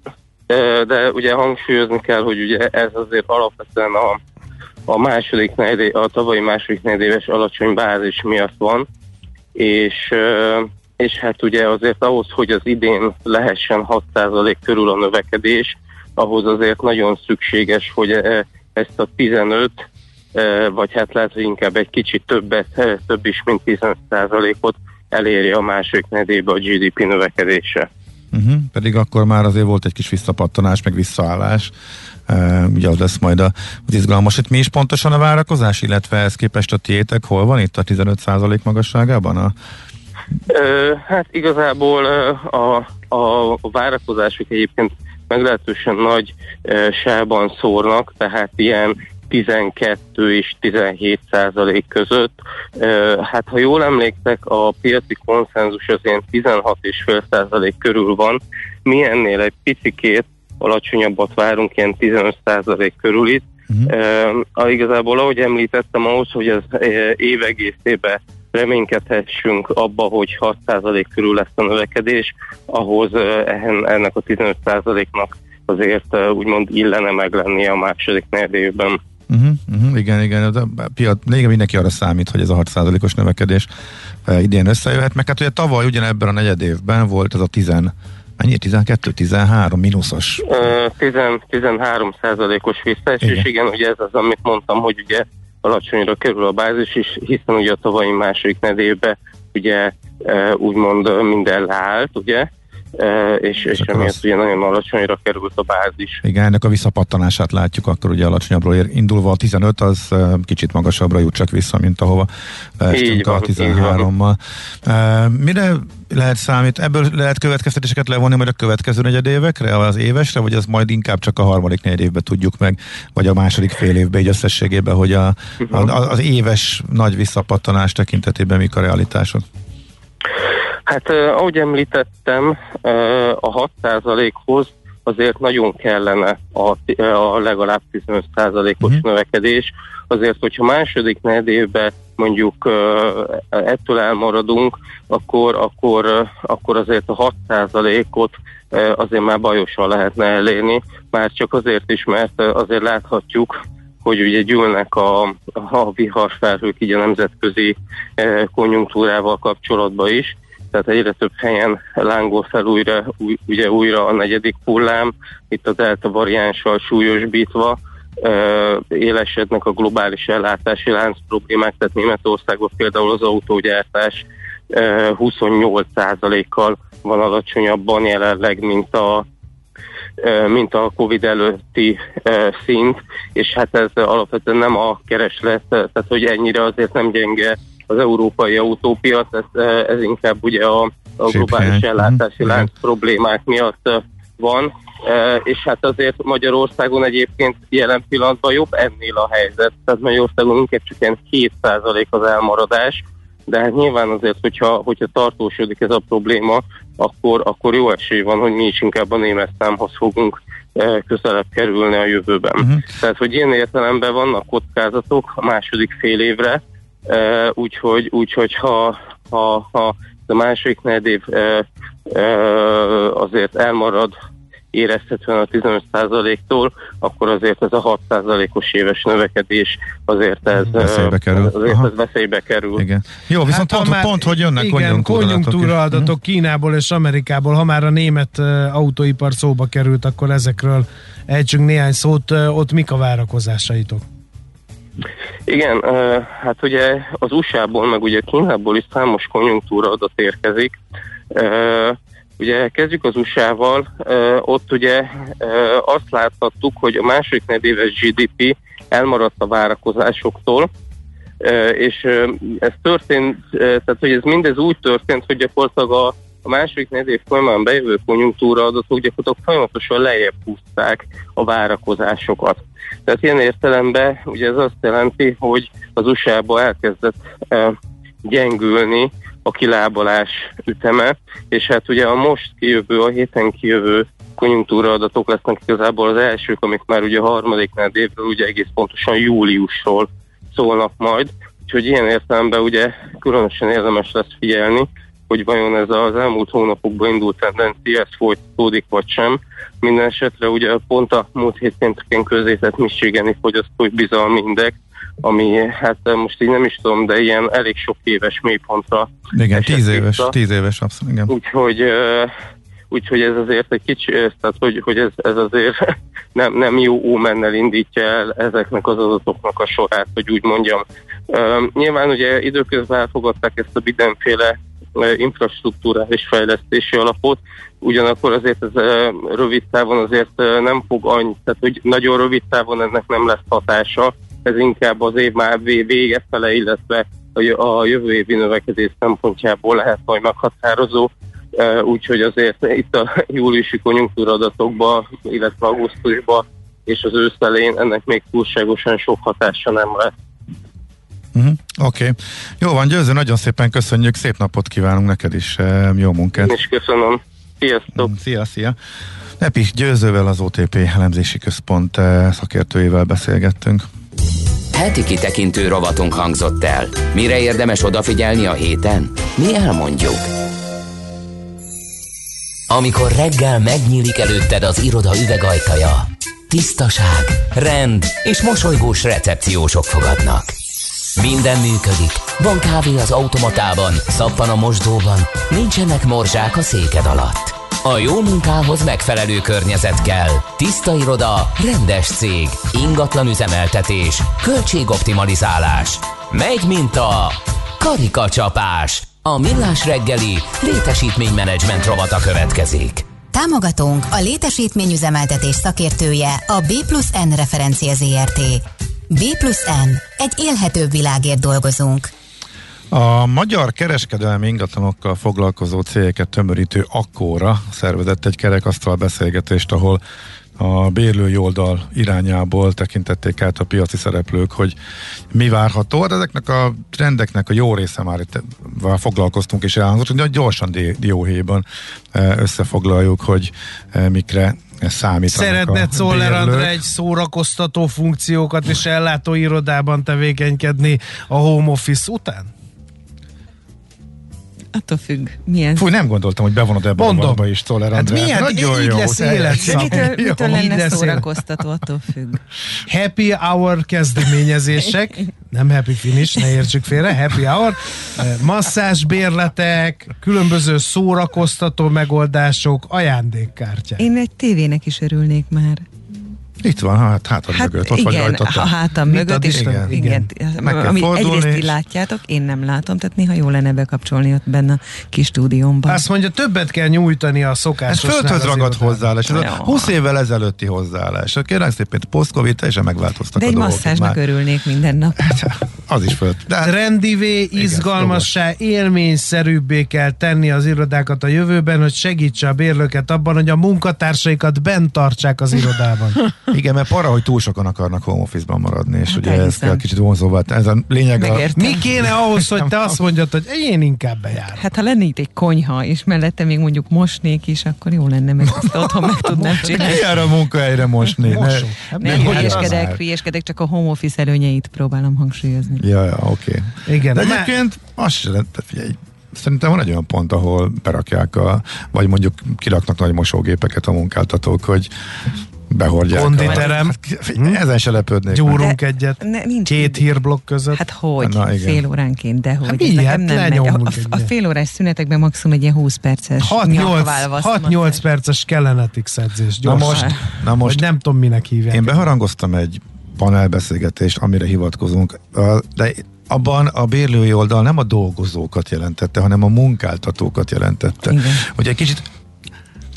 de ugye hangsúlyozni kell, hogy ugye ez azért alapvetően a, a második negyedé, a tavalyi második negyedéves alacsony bázis miatt van, és és hát ugye azért ahhoz, hogy az idén lehessen 6% körül a növekedés, ahhoz azért nagyon szükséges, hogy ezt a 15, e, vagy hát lehet, hogy inkább egy kicsit többet, több is, mint 15%-ot elérje a másik nedébe a GDP növekedése. Uh-huh, pedig akkor már azért volt egy kis visszapattanás, meg visszaállás. Uh, ugye az lesz majd az izgalmas. Itt mi is pontosan a várakozás, illetve ez képest a tiétek hol van itt a 15% magasságában a Hát igazából a, a, a várakozások egyébként meglehetősen nagy sában szórnak, tehát ilyen 12 és 17 százalék között. Hát ha jól emléktek, a piaci konszenzus az ilyen 16,5 százalék körül van. Mi ennél egy picikét alacsonyabbat várunk, ilyen 15 százalék körül itt. Uh-huh. Uh, igazából, ahogy említettem, ahhoz, hogy az év egészében reménykedhessünk abba, hogy 6% körül lesz a növekedés, ahhoz ennek a 15%-nak azért úgymond illene meg lennie a második negyedévben. Uh-huh, uh-huh, igen, igen, a piac, még mindenki arra számít, hogy ez a 6%-os növekedés uh, idén összejöhet, meg hát ugye tavaly ugyanebben a negyed évben volt ez a 10 Mennyi? 12, 13 mínuszos? Uh, 10, 13 százalékos visszaesés, igen. igen, ugye ez az, amit mondtam, hogy ugye alacsonyra kerül a bázis is, hiszen ugye a tavalyi második nedébe ugye e, úgymond minden leállt, ugye, e, és, és emiatt az... ugye nagyon alacsonyra került a bázis. Igen, ennek a visszapattanását látjuk, akkor ugye alacsonyabbról indulva a 15 az e, kicsit magasabbra jut csak vissza, mint ahova leestünk a 13-mal. Mire lehet számít, ebből lehet következtetéseket levonni majd a következő negyedévekre, az évesre, vagy az majd inkább csak a harmadik negyed évben tudjuk meg, vagy a második fél évben, így összességében, hogy a, a, az éves nagy visszapattanás tekintetében mik a realitások? Hát ahogy említettem, a 6%-hoz azért nagyon kellene a, a legalább 15%-os uh-huh. Mhm. növekedés. Azért, hogyha második negyedévben mondjuk ettől elmaradunk, akkor, akkor, akkor azért a 6%-ot azért már bajosan lehetne elérni, már csak azért is, mert azért láthatjuk, hogy ugye gyűlnek a, a viharfelhők így a nemzetközi konjunktúrával kapcsolatban is, tehát egyre több helyen lángol fel újra, új, ugye újra a negyedik hullám, itt a delta variánssal súlyosbítva, élesednek a globális ellátási lánc problémák, tehát Németországban például az autógyártás 28%-kal van alacsonyabban jelenleg, mint a mint a Covid előtti szint, és hát ez alapvetően nem a kereslet, tehát hogy ennyire azért nem gyenge az európai autópiac, ez, ez inkább ugye a, a globális ellátási mm, lánc problémák miatt van, és hát azért Magyarországon egyébként jelen pillanatban jobb ennél a helyzet, tehát Magyarországon inkább csak ilyen 2% az elmaradás, de hát nyilván azért, hogyha, hogyha tartósodik ez a probléma, akkor, akkor jó esély van, hogy mi is inkább a német számhoz fogunk közelebb kerülni a jövőben. Uh-huh. Tehát, hogy ilyen értelemben vannak kockázatok a második fél évre, úgyhogy, úgyhogy ha, ha, ha a második negyedév azért elmarad érezhetően a 15%-tól, akkor azért ez a 6%-os éves növekedés azért ez veszélybe kerül. Azért ez veszélybe kerül. Igen. Jó, viszont hát, pont, már, pont, hogy jönnek igen, konjunktúra adatok uh-huh. Kínából és Amerikából, ha már a német uh, autóipar szóba került, akkor ezekről ejtsünk néhány szót, uh, ott mik a várakozásaitok? Igen, hát ugye az USA-ból, meg ugye Kínából is számos konjunktúra adat érkezik. Ugye kezdjük az USA-val, ott ugye azt láthattuk, hogy a második negyedéves GDP elmaradt a várakozásoktól, és ez történt, tehát hogy ez mindez úgy történt, hogy gyakorlatilag a, a második negyedév folyamán bejövő konjunktúra adatok gyakorlatilag folyamatosan lejjebb húzták a várakozásokat. Tehát ilyen értelemben ugye ez azt jelenti, hogy az USA-ba elkezdett gyengülni a kilábalás üteme, és hát ugye a most kijövő, a héten kijövő konjunktúra adatok lesznek igazából az elsők, amik már ugye a harmadiknál évről ugye egész pontosan júliusról szólnak majd, úgyhogy ilyen értelemben ugye különösen érdemes lesz figyelni, hogy vajon ez az elmúlt hónapokban indult tendencia, ez folytatódik vagy sem. Minden esetre ugye pont a múlt hét pénteken közétett Michigani fogyasztói bizalmi index ami hát most így nem is tudom, de ilyen elég sok éves mélypontra. Igen, tíz éves, vissza. tíz éves abszolút, igen. Úgyhogy, úgyhogy ez azért egy kicsi, tehát hogy, hogy ez, ez azért nem, nem jó ómennel indítja el ezeknek az adatoknak a sorát, hogy úgy mondjam. Nyilván ugye időközben elfogadták ezt a mindenféle infrastruktúrális fejlesztési alapot, ugyanakkor azért ez rövid távon azért nem fog annyi, tehát hogy nagyon rövid távon ennek nem lesz hatása, ez inkább az év már vége fele, illetve a jövő évi növekedés szempontjából lehet majd meghatározó, úgyhogy azért itt a júliusi konjunktúradatokban, illetve augusztusban és az őszelén ennek még túlságosan sok hatása nem lesz. Uh-huh. Oké. Okay. Jó van, Győző, nagyon szépen köszönjük, szép napot kívánunk neked is, jó munkát. Én is köszönöm. Sziasztok! Szia, szia! Epi Győzővel az OTP elemzési központ szakértőjével beszélgettünk. Heti kitekintő rovatunk hangzott el. Mire érdemes odafigyelni a héten? Mi elmondjuk. Amikor reggel megnyílik előtted az iroda üvegajtaja, tisztaság, rend és mosolygós recepciósok fogadnak. Minden működik. Van kávé az automatában, szappan a mosdóban, nincsenek morzsák a széked alatt. A jó munkához megfelelő környezet kell. Tiszta iroda, rendes cég, ingatlan üzemeltetés, költségoptimalizálás. Megy, mint a karikacsapás. A millás reggeli létesítménymenedzsment rovata következik. Támogatónk a létesítményüzemeltetés szakértője a B plusz N referencia ZRT. B plusz N. Egy élhetőbb világért dolgozunk. A magyar kereskedelmi ingatlanokkal foglalkozó cégeket tömörítő Akkóra szervezett egy kerekasztal beszélgetést, ahol a bérlői oldal irányából tekintették át a piaci szereplők, hogy mi várható. Hát ezeknek a trendeknek a jó része már itt foglalkoztunk és elhangzott, hogy gyorsan dióhéjban e, összefoglaljuk, hogy e, mikre számítanak Szeretne Czoller André egy szórakoztató funkciókat és ellátó irodában tevékenykedni a home office után? Attól függ, milyen... Fúj, nem gondoltam, hogy bevonod ebbe Mondom. a is Toller hát milyen, Nagyon így jó. lesz életszak. Mitől, mitől lenne szórakoztató, attól függ. Happy hour kezdeményezések, nem happy finish, ne értsük félre, happy hour, masszás bérletek, különböző szórakoztató megoldások, ajándékkártyák. Én egy tévének is örülnék már. Itt van, hát hátad Hát mögött, ott vagy igen, rajta. a hátam mögött, ad és Isten? igen, Meg kell ami fordulni, egyrészt ti látjátok, én nem látom, tehát néha jó lenne bekapcsolni ott benne a kis stúdiómban. Azt mondja, többet kell nyújtani a Ez szokásos. földhöz ragadt hozzáállás. Ez a Jó. 20 évvel ezelőtti hozzáállás. Kérlek szépen, post-covid teljesen megváltoztak De a egy dolgok. masszázsnak Már- örülnék minden nap. Az is föld. De hát, Trendivé, izgalmassá, élményszerűbbé kell tenni az irodákat a jövőben, hogy segítse a bérlőket abban, hogy a munkatársaikat bent tartsák az irodában. igen, mert para, hogy túl sokan akarnak home office-ban maradni, és Hát ugye ez kell kicsit vonzóvá. tenni. Ez a lényeg a... Mi kéne ahhoz, hogy te azt mondjad, hogy én inkább bejárok? Hát ha lenne itt egy konyha, és mellette még mondjuk mosnék is, akkor jó lenne, mert ezt otthon meg tudnám csinálni. Ki jár a munkahelyre mosni? Ne. Hát Nem, mi hülyeskedek, hülyeskedek, csak a home office előnyeit próbálom hangsúlyozni. Ja, ja, oké. Igen, De egyébként azt sem, figyelj, szerintem van egy olyan pont, ahol berakják a, vagy mondjuk kiraknak nagy mosógépeket a munkáltatók, hogy behordják. Konditerem. A, hát, figyelj, ezen se lepődnék. Gyúrunk De- egyet. Ne, nincs Két hírblokk között. Hát hogy? Na, igen. fél óránként, de hogy? Hát mi? Hát nem megy. A, a, a fél órás szünetekben maximum egy ilyen 20 perces 6-8, nyakválvasz 6-8 masszázs. perces kellenetix edzés. Na Gyors. most, na Most nem tudom, minek hívják. én beharangoztam egy panelbeszélgetést, amire hivatkozunk, de abban a bérlői oldal nem a dolgozókat jelentette, hanem a munkáltatókat jelentette. Igen. Hogy egy kicsit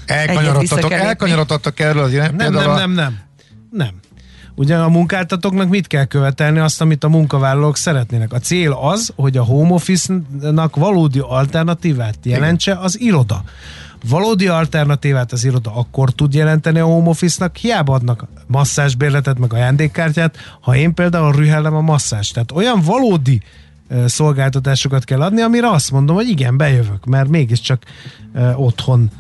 elkanyarodtatok, elkanyarodtatok erről az irány. Nem, nem, a- nem, nem. Nem. Ugyan a munkáltatóknak mit kell követelni azt, amit a munkavállalók szeretnének? A cél az, hogy a home office-nak valódi alternatívát jelentse az iroda. Valódi alternatívát az iroda akkor tud jelenteni a home office-nak, hiába adnak masszásbérletet, meg ajándékkártyát, ha én például rühellem a masszás. Tehát olyan valódi szolgáltatásokat kell adni, amire azt mondom, hogy igen, bejövök, mert mégiscsak otthon.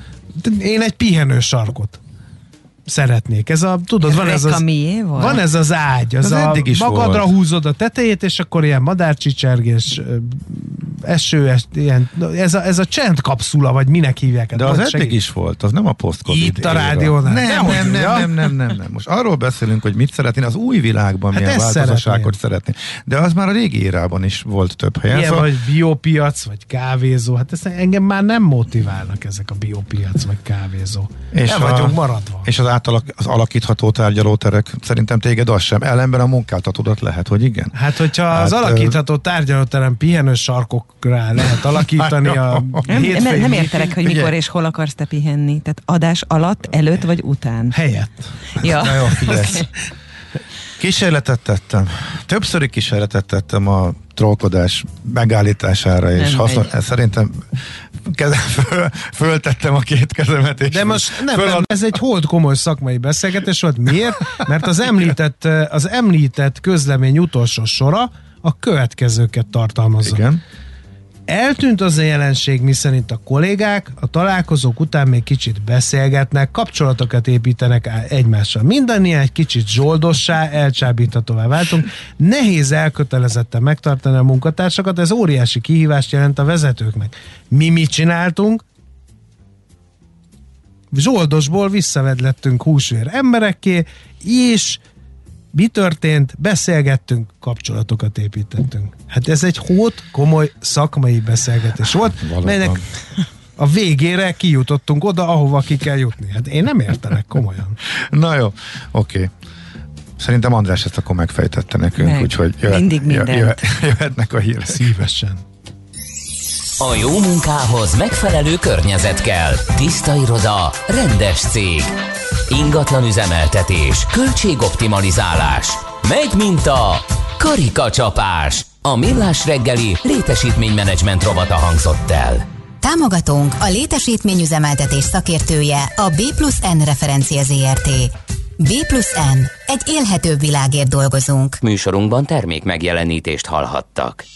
Én egy pihenő sarkot szeretnék. Ez a, tudod, van ez az, volt? van ez az ágy, az Ez a, eddig is magadra volt. húzod a tetejét, és akkor ilyen madárcsicsergés, eső, es, ilyen, ez, a, ez a csendkapszula, vagy minek hívják. De az eddig is volt, az nem a post-covid Itt a rádiónál. Nem, nem, nem, nem, nem, nem, nem. Most arról beszélünk, hogy mit szeretnél, az új világban Hát milyen ezt változásokat szeretnél. De az már a régi érában is volt több helyen. Ilyen Szóval vagy biopiac, vagy kávézó. Hát ezt engem már nem motiválnak ezek a biopiac, vagy kávézó. És El a- vagyunk maradva. És az, átalak, az alakítható tárgyalóterek, szerintem téged az sem. Ellenben a munkáltatódat lehet, hogy igen. Hát, hogyha hát, az alakítható tárgyalóterem pihenő sarkokra lehet alakítani a Nem, nem, hétfői nem értelek, hogy mikor és hol akarsz te pihenni. Tehát adás alatt, előtt vagy után. helyett. Ja. Na jó, figyelj. Kísérletet tettem. Többszöri kísérletet tettem a trollkodás megállítására, és Nem haszon, megy. ez szerintem keze, föl, föltettem a két kezemet, és De most nem, föl, nem, ez egy hold komoly szakmai beszélgetés volt. Miért? Mert az említett, az említett közlemény utolsó sora a következőket tartalmazza. Igen. Eltűnt az a jelenség, miszerint a kollégák a találkozók után még kicsit beszélgetnek, kapcsolatokat építenek egymással. Mindannyian egy kicsit zsoldossá, elcsábíthatóvá váltunk. Nehéz elkötelezetten megtartani a munkatársakat, ez óriási kihívást jelent a vezetőknek. Mi mit csináltunk? Zsoldosból visszavedlettünk húsvér emberekké, és mi történt? Beszélgettünk, kapcsolatokat építettünk. Hát ez egy hót komoly szakmai beszélgetés volt, Valóban. melynek a végére kijutottunk oda, ahova ki kell jutni. Hát én nem értelek komolyan. Na jó, oké. Szerintem András ezt akkor megfejtette nekünk, Meg. úgyhogy jöhet, Mindig mindent. jöhet, jöhetnek a hírek. Szívesen. A jó munkához megfelelő környezet kell. Tiszta iroda, rendes cég. Ingatlan üzemeltetés, költségoptimalizálás. Megy mint a karikacsapás. A millás reggeli létesítménymenedzsment rovata hangzott el. Támogatónk a létesítményüzemeltetés szakértője a B plusz N referencia ZRT. B plusz N. Egy élhetőbb világért dolgozunk. Műsorunkban termék megjelenítést hallhattak.